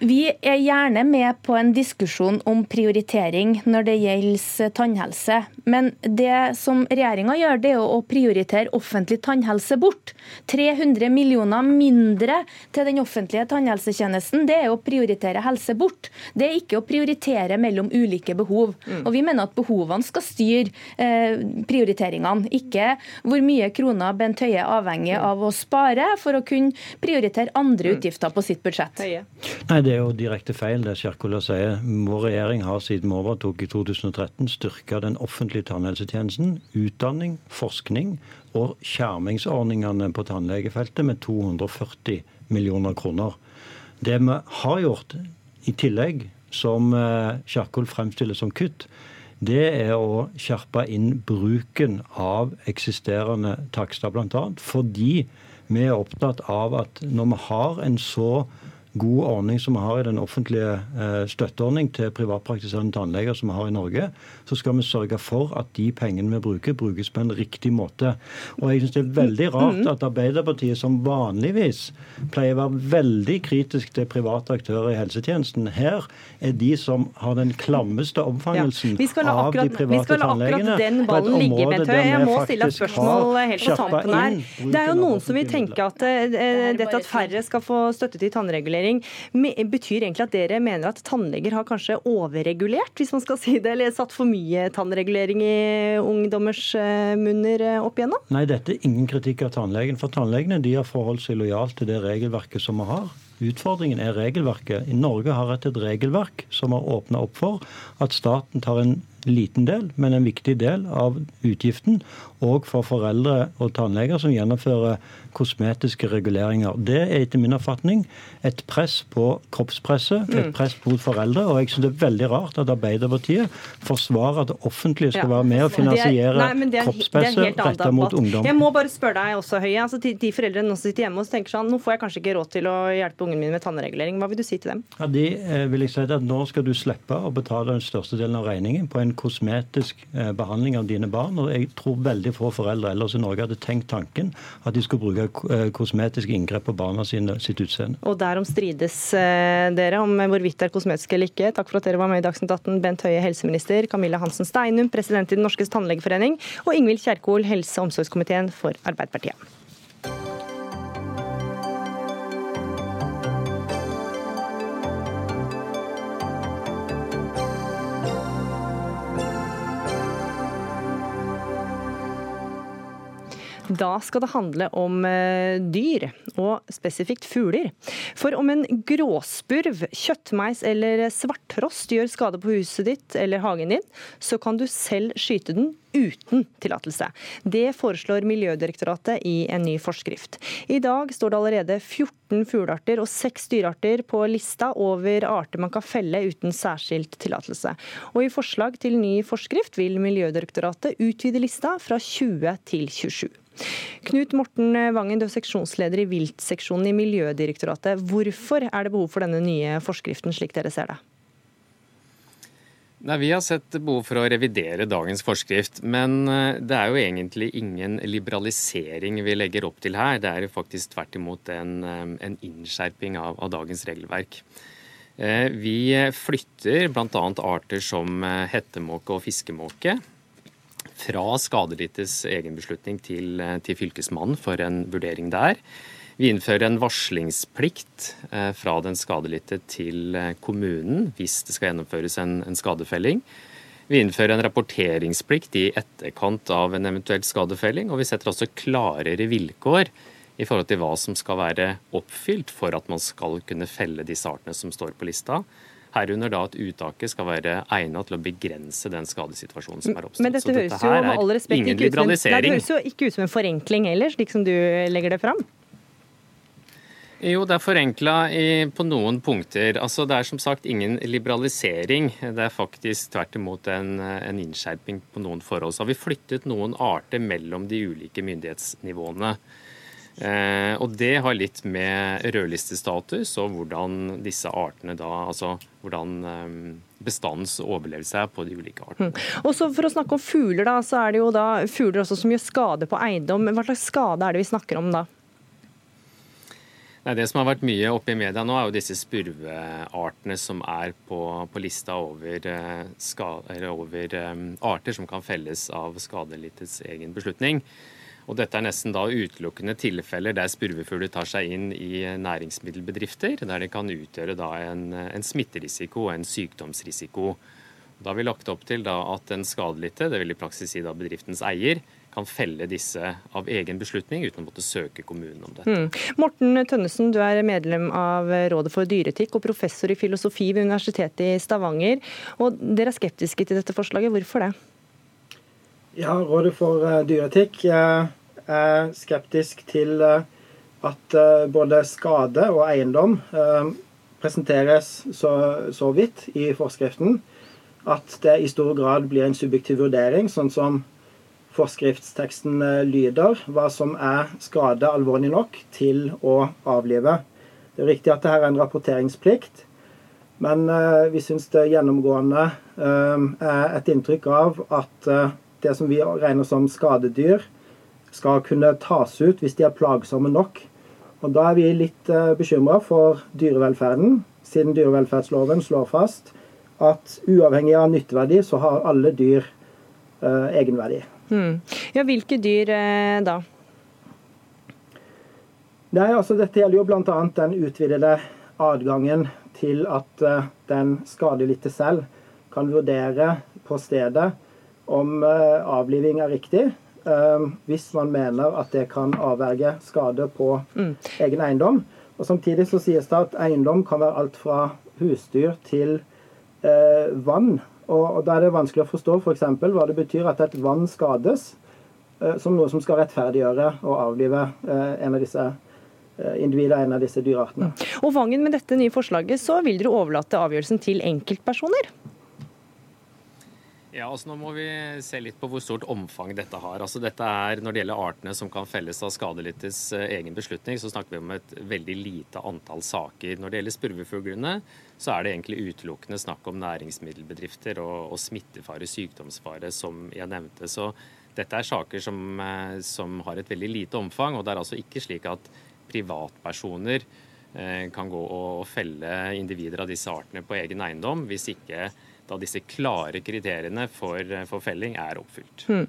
Vi er gjerne med på en diskusjon om prioritering når det gjelder tannhelse. Men det som regjeringa gjør, det er å prioritere offentlig tannhelse bort. 300 millioner mindre til den offentlige tannhelsetjenesten, det er å prioritere helse bort. Det er ikke å prioritere mellom ulike behov. Mm. Og Vi mener at behovene skal styre eh, prioriteringene, ikke hvor mye kroner Bent Høie er avhengig av å spare for å kunne prioritere andre mm. utgifter på sitt budsjett. Nei, det er jo direkte feil, det Kjerkola sier. Vår regjering har siden vi overtok i 2013 styrka den offentlige tannhelsetjenesten, utdanning, forskning og skjermingsordningene på tannlegefeltet med 240 millioner kroner. Det vi har gjort i tillegg, som eh, Kjerkol fremstiller som kutt, det er å skjerpe inn bruken av eksisterende takster, bl.a. Fordi vi er opptatt av at når vi har en så god ordning som vi har i den offentlige eh, støtteordning til privatpraktiserende tannleger som vi har i Norge, så skal vi sørge for at de pengene vi bruker, brukes på en riktig måte. Og jeg synes Det er veldig rart mm. at Arbeiderpartiet, som vanligvis pleier å være veldig kritisk til private aktører i helsetjenesten, her er de som har den klammeste omfangelsen ja. av de private tannlegene. Den ballen ligge, Bent Høie. Jeg må stille et spørsmål helt på tampen her. Det er jo noen som vil tenke at uh, dette at færre skal få støtte til tannregulering overregulering. Betyr egentlig at dere mener at tannleger har kanskje overregulert, hvis man skal si det, eller satt for mye tannregulering i ungdommers eh, munner eh, opp igjennom? Nei, dette er ingen kritikk av tannlegen. For tannlegene de har forholdt seg lojalt til det regelverket som vi har. Utfordringen er regelverket. I Norge har et regelverk som har åpna opp for at staten tar en liten del, men en viktig del av utgiften, og for foreldre og tannleger som gjennomfører kosmetiske reguleringer. Det er etter min oppfatning et press på kroppspresset, et mm. press mot foreldre. Og jeg syns det er veldig rart at Arbeiderpartiet forsvarer at det offentlige skal være med å finansiere kroppspresset retta mot ungdom. Jeg må bare spørre deg også, Høie. altså De foreldrene som sitter hjemme og tenker sånn, nå får jeg kanskje ikke råd til å hjelpe ungen min med tannregulering. Hva vil du si til dem? Ja, De eh, vil jeg si at nå skal du slippe å betale den største delen av regningen på en kosmetisk eh, behandling av dine barn. og jeg tror veldig få foreldre ellers i Norge hadde tenkt tanken at de skulle bruke eh, kosmetiske inngrep på barna sine sitt utseende. Og derom strides eh, dere om hvorvidt det er kosmetisk eller ikke. Takk for at dere var med i Dagsnytt 18, Bent Høie, helseminister, Camilla Hansen Steinum, president i Den norske tannlegeforening, og Ingvild Kjerkol, helse- og omsorgskomiteen for Arbeiderpartiet. Da skal det handle om eh, dyr, og spesifikt fugler. For om en gråspurv, kjøttmeis eller svarttrost gjør skade på huset ditt eller hagen din, så kan du selv skyte den uten tillatelse. Det foreslår Miljødirektoratet i en ny forskrift. I dag står det allerede 14 fuglearter og 6 dyrearter på lista over arter man kan felle uten særskilt tillatelse. Og I forslag til ny forskrift vil Miljødirektoratet utvide lista fra 20 til 27. Knut Morten Vangen, du er seksjonsleder i viltseksjonen i Miljødirektoratet. Hvorfor er det behov for denne nye forskriften, slik dere ser det? Nei, Vi har sett behov for å revidere dagens forskrift, men eh, det er jo egentlig ingen liberalisering vi legger opp til her. Det er jo faktisk tvert imot en, eh, en innskjerping av, av, dagens regelverk. Eh, vi flytter bl.a. arter som hettemåke og fiskemåke fra skadelidtes egen beslutning til, til Fylkesmannen for en vurdering der. Vi innfører en varslingsplikt eh, fra den skadelidte til eh, kommunen hvis det skal gjennomføres en, en skadefelling. Vi innfører en rapporteringsplikt i etterkant av en eventuell skadefelling, og vi setter også klarere vilkår i forhold til hva som skal være oppfylt for at man skal kunne felle disse artene som står på lista. Herunder da at uttaket skal være egnet til å begrense den skadesituasjonen som er oppstått. Men dette høres jo med all respekt ikke ut, som en, nei, det høres jo ikke ut som en forenkling heller, slik som du legger det fram? Jo, det er forenkla på noen punkter. Altså, det er som sagt ingen liberalisering. Det er faktisk tvert imot en, en innskjerping på noen forhold. Så har vi flyttet noen arter mellom de ulike myndighetsnivåene. Eh, og det har litt med rødlistestatus og hvordan disse artene da Altså hvordan eh, bestandens overlevelse er på de ulike artene. Mm. Og så For å snakke om fugler, da, så er det jo da fugler også som gjør skade på eiendom. Hva slags skade er det vi snakker om da? Nei, Det som har vært mye oppe i media nå, er jo disse spurveartene som er på, på lista over, eh, skader, over um, arter som kan felles av skadelidtes egen beslutning. Og Dette er nesten da utelukkende tilfeller der spurvefugler tar seg inn i næringsmiddelbedrifter, der de kan utgjøre da en, en smitterisiko og en sykdomsrisiko. Da har vi lagt opp til at den skadelidte, det vil i praksis si bedriftens eier, kan felle disse av egen beslutning uten å måtte søke kommunen om dette. Mm. Morten Tønnesen, du er medlem av Rådet for dyreetikk og professor i filosofi ved Universitetet i Stavanger. Og dere er skeptiske til dette forslaget. Hvorfor det? Ja, Rådet for uh, dyreetikk uh, er skeptisk til uh, at både skade og eiendom presenteres så, så vidt i forskriften at det i stor grad blir en subjektiv vurdering, sånn som forskriftsteksten lyder, hva som er skade alvorlig nok til å avlive. Det er riktig at dette er en rapporteringsplikt, men vi syns det gjennomgående er et inntrykk av at det som vi regner som skadedyr, skal kunne tas ut hvis de er plagsomme nok. Og Da er vi litt eh, bekymra for dyrevelferden, siden dyrevelferdsloven slår fast at uavhengig av nytteverdi, så har alle dyr egenverdi. Hmm. Ja, Hvilke dyr eh, da? Nei, altså Dette gjelder jo bl.a. den utvidede adgangen til at uh, den skadelidte selv kan vurdere på stedet om eh, avliving er riktig. Eh, hvis man mener at det kan avverge skade på mm. egen eiendom. Og Samtidig så sies det at eiendom kan være alt fra husdyr til eh, vann. Og, og Da er det vanskelig å forstå f.eks. For hva det betyr at et vann skades, eh, som noe som skal rettferdiggjøre og avlive eh, en av disse individer, individet en av disse dyreartene. Mm. Og Vangen, med dette nye forslaget så vil dere overlate avgjørelsen til enkeltpersoner? Ja, altså Nå må vi se litt på hvor stort omfang dette har. Altså dette er, Når det gjelder artene som kan felles av skadelidtes eh, egen beslutning, så snakker vi om et veldig lite antall saker. Når det gjelder spurvefuglene, så er det egentlig utelukkende snakk om næringsmiddelbedrifter og, og smittefare, sykdomsfare, som jeg nevnte. Så dette er saker som, eh, som har et veldig lite omfang. Og det er altså ikke slik at privatpersoner eh, kan gå og felle individer av disse artene på egen eiendom hvis ikke da disse klare kriteriene for, for felling er oppfylt. Hmm.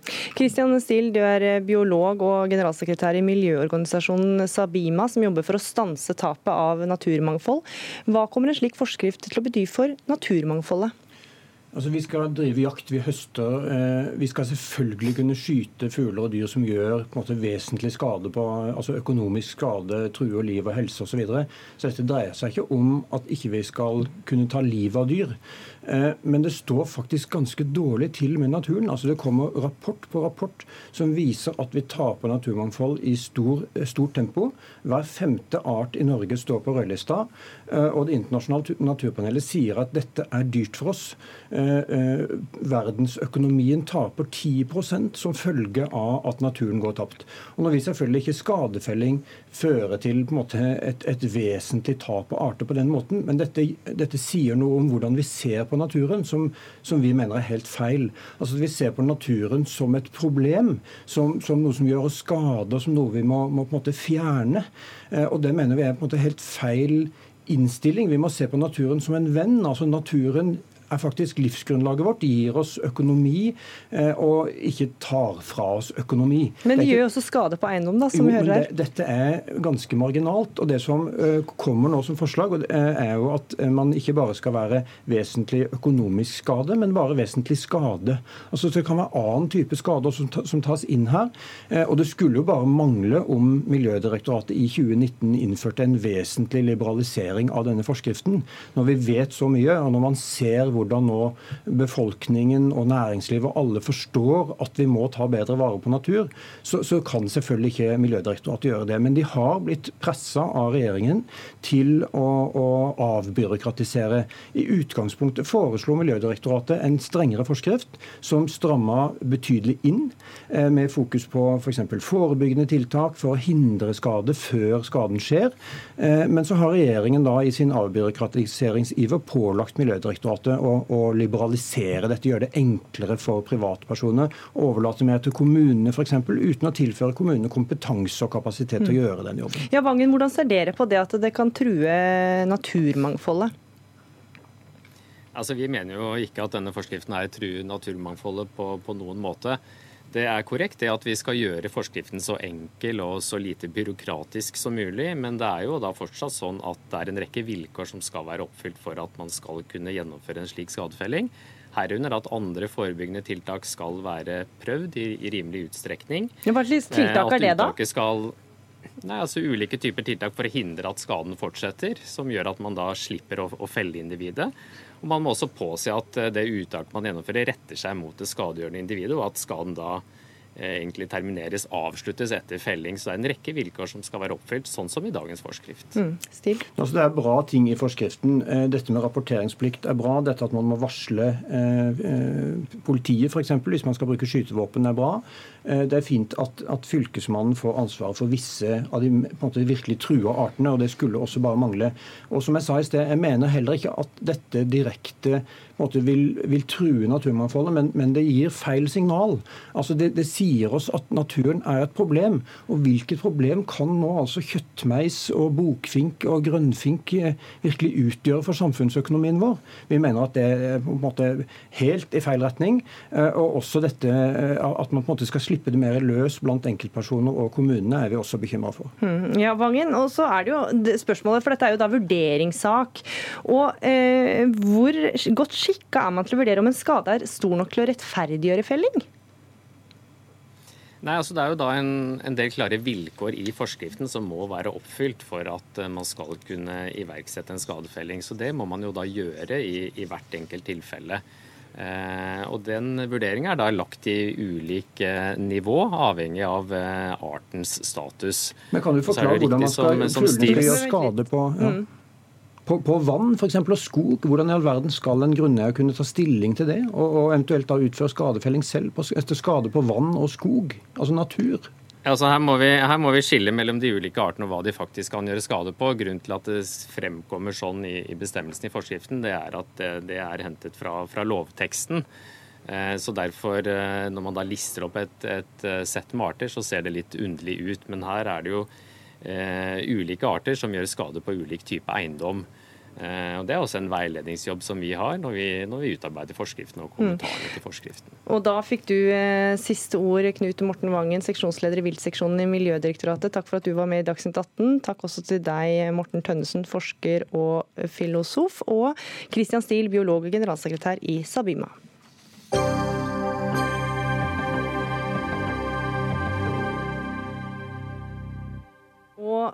Steele, du er eh, biolog og generalsekretær i miljøorganisasjonen Sabima, som jobber for å stanse tapet av naturmangfold. Hva kommer en slik forskrift til å bety for naturmangfoldet? Altså, Vi skal drive jakt, vi høster. Eh, vi skal selvfølgelig kunne skyte fugler og dyr som gjør på en måte, vesentlig skade på altså økonomisk skade, truer liv og helse osv. Så, videre. så dette dreier seg ikke om at ikke vi skal kunne ta livet av dyr. Eh, men det står faktisk ganske dårlig til med naturen. Altså Det kommer rapport på rapport som viser at vi taper naturmangfold i stor, eh, stort tempo. Hver femte art i Norge står på rødlista. Eh, og Det internasjonale naturpanelet sier at dette er dyrt for oss. Verdensøkonomien taper 10% som følge av at naturen går tapt. Og Når vi selvfølgelig ikke skadefelling fører til måte, et, et vesentlig tap av arter på den måten, men dette, dette sier noe om hvordan vi ser på på naturen som, som, vi mener er helt feil. Altså Vi ser på naturen som et problem, som, som noe som gjør oss skade, som noe vi må, må, på en måte fjerne. Eh, og Det mener vi er på en måte helt feil innstilling. Vi må se på naturen som en venn. altså Naturen er faktisk livsgrunnlaget vårt. De gir oss økonomi, eh, og ikke tar fra oss økonomi. Men de gjør jo også skade på eiendom, da, som jo, vi hører her. Det, dette er ganske marginalt. og Det som uh, kommer nå som forslag, uh, er jo at man ikke bare skal være vesentlig økonomisk skade, men bare vesentlig skade. Altså Det kan være annen type skader som, som tas inn her. Og Det skulle jo bare mangle om Miljødirektoratet i 2019 innførte en vesentlig liberalisering av denne forskriften. Når vi vet så mye, og når man ser hvor hvordan nå befolkningen og næringslivet og alle forstår at vi må ta bedre vare på natur, så, så kan selvfølgelig ikke Miljødirektoratet gjøre det. Men de har blitt pressa av regjeringen til å, å, avbyråkratisere. I utgangspunktet foreslo Miljødirektoratet en strengere forskrift som stramma betydelig inn, eh, med fokus på f.eks. For forebyggende tiltak for å hindre skade før skaden skjer. Eh, men så har regjeringen da i sin avbyråkratiseringsiver pålagt Miljødirektoratet å å, å liberalisere dette, gjøre det enklere for privatpersoner. Overlate mer til kommunene f.eks., uten å tilføre kommunene kompetanse og kapasitet til å mm. gjøre den jobben. Ja, Vangen, Hvordan ser dere på det at det kan true naturmangfoldet? Altså, Vi mener jo ikke at denne forskriften er truer naturmangfoldet på, på noen måte. Det er korrekt det at vi skal gjøre forskriften så enkel og så lite byråkratisk som mulig, men det er jo da fortsatt sånn at det er en rekke vilkår som skal være oppfylt for at man skal kunne gjennomføre en slik skadefelling. Herunder at andre forebyggende tiltak skal være prøvd i, i rimelig utstrekning. Hva slags tiltak er det, da? Skal, nei, altså Ulike typer tiltak for å hindre at skaden fortsetter, som gjør at man da slipper å, å felle individet. Og Man må også påse at eh, det uttaket man gjennomfører, retter seg mot det skadegjørende individet, og at skaden da egentlig termineres, avsluttes etter felling. Så det er en rekke vilkår som skal være oppfylt, sånn som i dagens forskrift. Mm. Altså, det er bra ting i forskriften. Eh, dette med rapporteringsplikt er bra. Dette at man må varsle eh, politiet f.eks. hvis man skal bruke skytevåpen er bra. Eh, det er fint at, at Fylkesmannen får ansvaret for visse av de måte, virkelig trua artene, og det skulle også bare mangle. Og som Jeg sa i sted, jeg mener heller ikke at dette direkte måte, vil, vil, true naturmangfoldet, men, men, det gir feil signal. Altså det, det, sier oss at naturen er et problem. Og hvilket problem kan nå altså kjøttmeis og bokfink og grønnfink eh, virkelig utgjøre for samfunnsøkonomien vår? Vi mener at det er på en måte helt i feil retning. Eh, og også dette at man på en måte skal slippe det mer løs blant enkeltpersoner og kommunene, er vi også bekymra for. Hmm, ja, Vangen. Og så er det jo spørsmålet, for dette er jo da vurderingssak. Og eh, hvor godt skikka er man til å vurdere om en skade er stor nok til å rettferdiggjøre felling? Nei, altså Det er jo da en, en, del klare vilkår i forskriften som må være oppfylt for at eh, man skal kunne iverksette en skadefelling. Så Det må man jo da gjøre i, i hvert enkelt tilfelle. Eh, og Den vurderinga er da lagt i ulik eh, nivå, avhengig av eh, artens status. Men Kan du forklare hvordan man skal, som, som skal skade på, ja. mm. På, på vann for eksempel, og skog? Hvordan i all verden skal en grunneier kunne ta stilling til det, og, og eventuelt da utføre skadefelling selv på, etter skade på vann og skog? Altså natur? Altså her, må vi, her, må vi, skille mellom de ulike artene og hva de faktisk kan gjøre skade på. Grunnen til at det fremkommer sånn i, i bestemmelsen i forskriften, det er at det, det er hentet fra, fra lovteksten. Eh, så derfor, eh, når man da lister opp et, et, eh, sett med arter, så ser det litt underlig ut. Men her er det jo eh, ulike arter som gjør skade på ulik type eiendom. Eh, og Det er også en veiledningsjobb som vi har når vi, når vi utarbeider forskriften og kommentarene mm. til forskriften. Og Da fikk du eh, siste ord, Knut Morten Vangen, seksjonsleder i viltseksjonen i Miljødirektoratet. Takk for at du var med i Dagsnytt 18. Takk også til deg, Morten Tønnesen, forsker og filosof. Og Christian Steele, biolog og generalsekretær i Sabima.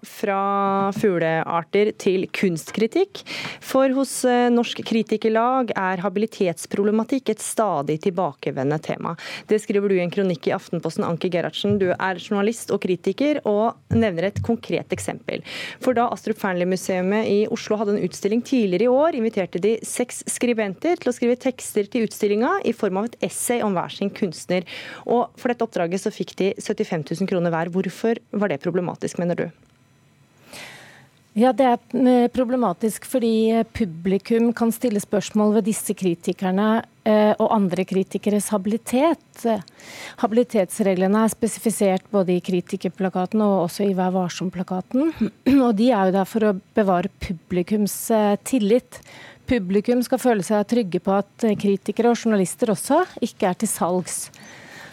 Fra fuglearter til kunstkritikk. For hos eh, Norsk Kritikerlag er habilitetsproblematikk et stadig tilbakevendende tema. Det skriver du i en kronikk i Aftenposten, Anke Gerhardsen. Du er journalist og kritiker, og nevner et konkret eksempel. For da Astrup Fearnley-museet i Oslo hadde en utstilling tidligere i år, inviterte de seks skribenter til å skrive tekster til utstillinga i form av et essay om hver sin kunstner. Og for dette oppdraget så fikk de 75 000 kroner hver. Hvorfor var det problematisk, mener du? Ja, Det er eh, problematisk fordi eh, publikum kan stille spørsmål ved disse kritikerne eh, og andre kritikeres habilitet. Habilitetsreglene er spesifisert både i kritikerplakaten og også i Vær varsom-plakaten. [clears throat] Og De er jo der for å bevare publikums tillit. Publikum skal føle seg trygge på at kritikere og journalister også ikke er til salgs.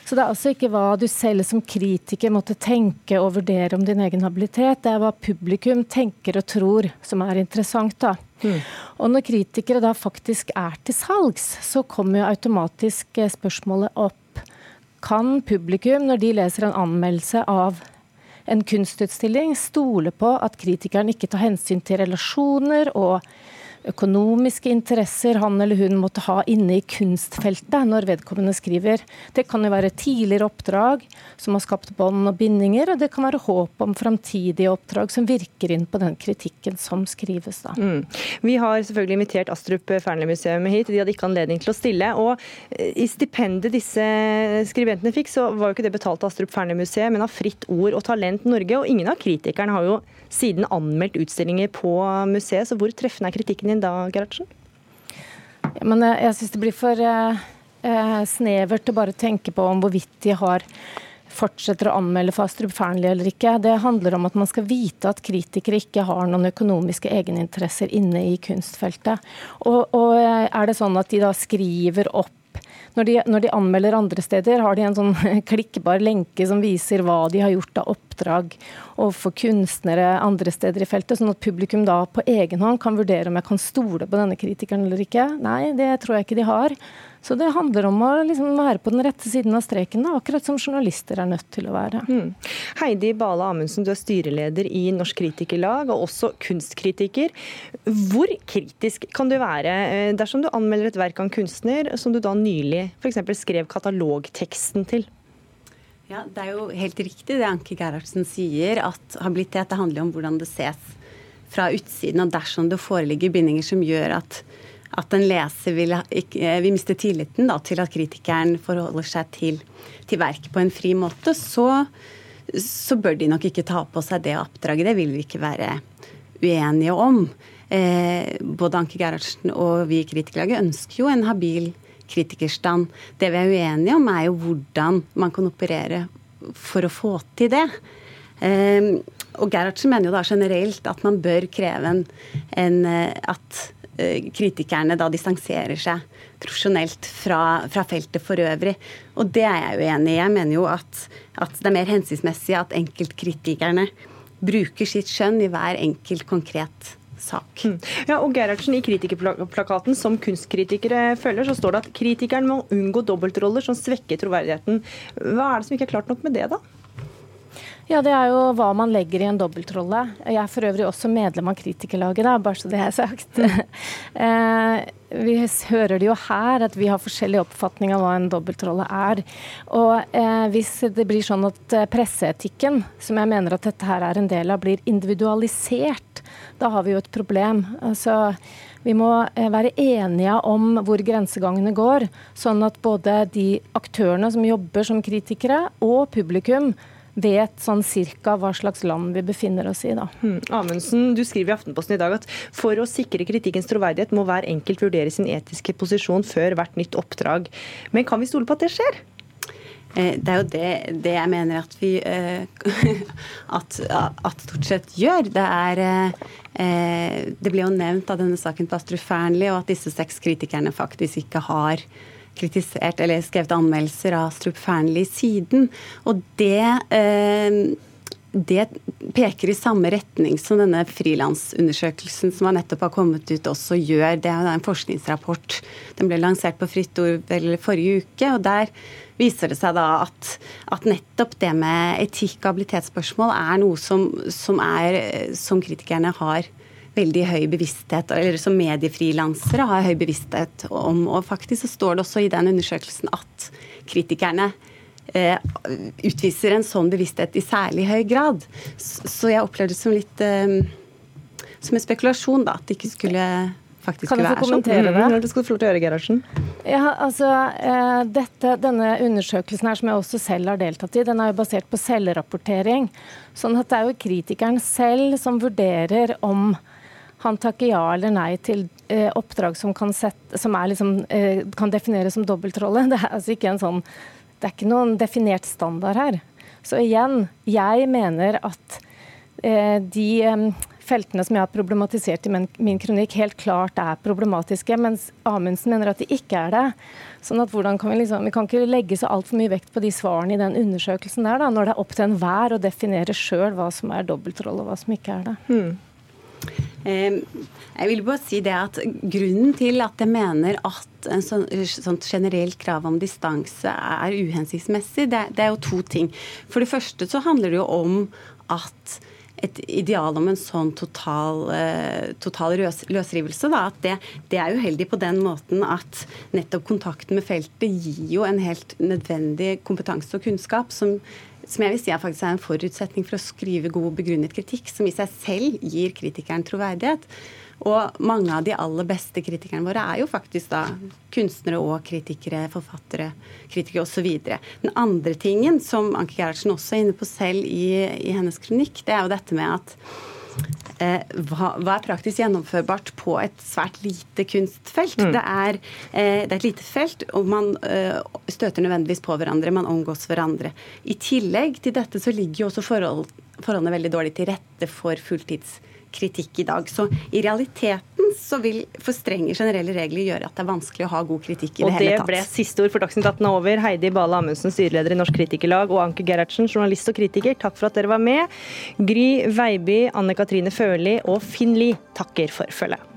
Så det er altså ikke hva du selv som kritiker måtte tenke og vurdere om din egen habilitet, det er hva publikum tenker og tror som er interessant. da. Mm. Og når kritikere da faktisk er til salgs, så kommer jo automatisk eh, spørsmålet opp. Kan publikum, når de leser en anmeldelse av en kunstutstilling, stole på at kritikeren ikke tar hensyn til relasjoner og økonomiske interesser han eller hun måtte ha inne i kunstfeltet når vedkommende skriver. Det kan jo være tidligere oppdrag som har skapt bånd og bindinger, og det kan være håp om framtidige oppdrag som virker inn på den kritikken som skrives. Da. Mm. Vi har selvfølgelig invitert Astrup Fearnley-museet hit, de hadde ikke anledning til å stille. og eh, I stipendet disse skribentene fikk, så var jo ikke det betalt av Astrup Fearnley-museet, men av Fritt Ord og Talent Norge. Og ingen av kritikerne har jo siden anmeldt utstillinger på museet, så hvor treffende er kritikken din da, Gerhardsen? Ja, men jeg, jeg syns det blir for eh, eh, snevert å bare tenke på om hvorvidt de har fortsetter å anmelde Fastrup Fearnley eller ikke. Det handler om at man skal vite at kritikere ikke har noen økonomiske egeninteresser inne i kunstfeltet. Og, og eh, er det sånn at de da skriver opp når de, når de, anmelder andre steder, har de en sånn [laughs] klikkbar lenke som viser hva de har gjort av oppdrag overfor kunstnere andre steder i feltet, sånn at publikum da på egen hånd kan vurdere om jeg kan stole på denne kritikeren eller ikke. Nei, det tror jeg ikke de har. Så det handler om å liksom være på den rette siden av streken, da, akkurat som journalister er nødt til å være. Mm. Heidi Bale Amundsen, du er styreleder i Norsk Kritikerlag, og også kunstkritiker. Hvor kritisk kan du være eh, dersom du anmelder et verk av en kunstner som du da nylig f.eks. skrev katalogteksten til? Ja, Det er jo helt riktig det Anke Gerhardsen sier, at habilitet det handler om hvordan det ses fra utsiden. Og dersom det foreligger bindinger som gjør at at en leser vil, vil miste tilliten da, til at kritikeren forholder seg til, til verket på en fri måte, så, så, bør de nok ikke ta på seg det oppdraget. Det vil vi ikke være uenige om. Eh, både Anke Gerhardsen og vi i Kritikerlaget ønsker jo en habil kritikerstand. Det vi er uenige om, er jo hvordan man kan operere for å få til det. Eh, og Gerhardsen mener jo da generelt at man bør kreve en, en eh, at Eh, kritikerne da distanserer seg profesjonelt fra, fra, feltet for øvrig. Og det er jeg uenig i. Jeg mener jo at, at det er mer hensiktsmessig at enkeltkritikerne bruker sitt skjønn i hver enkelt konkret sak. Mm. Ja, og Gerhardsen, I kritikerplakaten som kunstkritikere følger, så står det at kritikeren må unngå dobbeltroller som svekker troverdigheten. Hva er det som ikke er klart nok med det, da? Ja, Det er jo hva man legger i en dobbeltrolle. Jeg er for øvrig også medlem av Kritikerlaget, da, bare så det er sagt. [laughs] eh, vi hører det jo her at vi har forskjellig oppfatning av hva en dobbeltrolle er. Og eh, hvis det blir sånn at eh, presseetikken, som jeg mener at dette her er en del av, blir individualisert, da har vi jo et problem. Altså, vi må være enige om hvor grensegangene går, sånn at både de aktørene som jobber som kritikere, og publikum vet sånn cirka hva slags land vi befinner oss i. da. Hmm. Amundsen, du skriver i Aftenposten i dag at for å sikre kritikkens troverdighet må hver enkelt vurdere sin etiske posisjon før hvert nytt oppdrag. Men kan vi stole på at det skjer? Eh, det er jo det, det jeg mener at vi uh, [laughs] at, at, stort sett gjør. Det er uh, Det ble jo nevnt av denne saken på Astrup Fearnley, og at disse seks kritikerne faktisk ikke har kritisert eller skrevet anmeldelser av Strup Fearnley siden. Og det, eh, det peker i samme retning som denne frilansundersøkelsen som nettopp har kommet ut, også gjør. Det er en forskningsrapport. Den ble lansert på Fritt Ord forrige uke. og der viser det seg da at, at nettopp det med etikk og habilitetsspørsmål er noe som, som, er, som kritikerne har veldig høy bevissthet, eller som mediefrilansere har høy bevissthet om. Og faktisk så står det også i den undersøkelsen at kritikerne eh, utviser en sånn bevissthet i særlig høy grad. Så jeg opplevde det som litt eh, som en spekulasjon, da, at det ikke skulle faktisk kan skulle være sånn. Kan du få kommentere det? Det skal du få lov til å gjøre, Gerhardsen. Ja, altså, eh, dette, Denne undersøkelsen her, som jeg også selv har deltatt i, den er jo basert på selvrapportering. Sånn at det er jo kritikeren selv som vurderer om han takker ja eller nei til eh, oppdrag som, kan, sette, som liksom, eh, kan, defineres som dobbeltrolle. [laughs] Det er altså ikke sånn Det er ikke noen definert standard her. Så igjen, jeg mener at eh, de eh, feltene som jeg har problematisert i min, min, kronikk, helt klart er problematiske, mens Amundsen mener at de ikke er det. Sånn at hvordan kan Vi liksom, vi kan ikke legge så altfor mye vekt på de svarene i den undersøkelsen der, da, når det er opp til enhver å definere sjøl hva som er dobbeltrolle og hva som ikke er det. Hmm. Jeg vil bare si det at Grunnen til at jeg mener at en sånn, sånt generelt krav om distanse er uhensiktsmessig, det, er jo to ting. For det første så handler det jo om at et ideal om en sånn total, uh, total løs, løsrivelse, da, at det, det, er uheldig på den måten at nettopp kontakten med feltet gir jo en helt nødvendig kompetanse og kunnskap som som jeg vil si er faktisk en forutsetning for å skrive god begrunnet kritikk, som i seg selv gir kritikeren troverdighet. Og mange av de aller beste kritikerne våre er jo faktisk da kunstnere og kritikere, forfattere, kritikere osv. Den andre tingen, som Anke Gerhardsen også er inne på selv i, i hennes kronikk, det er jo dette med at hva, hva, er praktisk gjennomførbart på et svært lite kunstfelt? Mm. Det, er, eh, det, er, et lite felt, og man eh, støter nødvendigvis på hverandre, man omgås hverandre. I tillegg til dette så ligger jo også forhold, forholdene veldig dårlig til rette for fulltids kritikk i dag. Så i realiteten så vil for strenge generelle regler gjøre at det er vanskelig å ha god kritikk i det hele tatt. Og det ble siste ord for Dagsnytt 18 over. Heidi Bale Amundsen, styreleder i Norsk Kritikerlag, og Anke Gerhardsen, journalist og kritiker, takk for at dere var med. Gry Veiby, Anne Katrine Førli og Finn Lie takker for følget.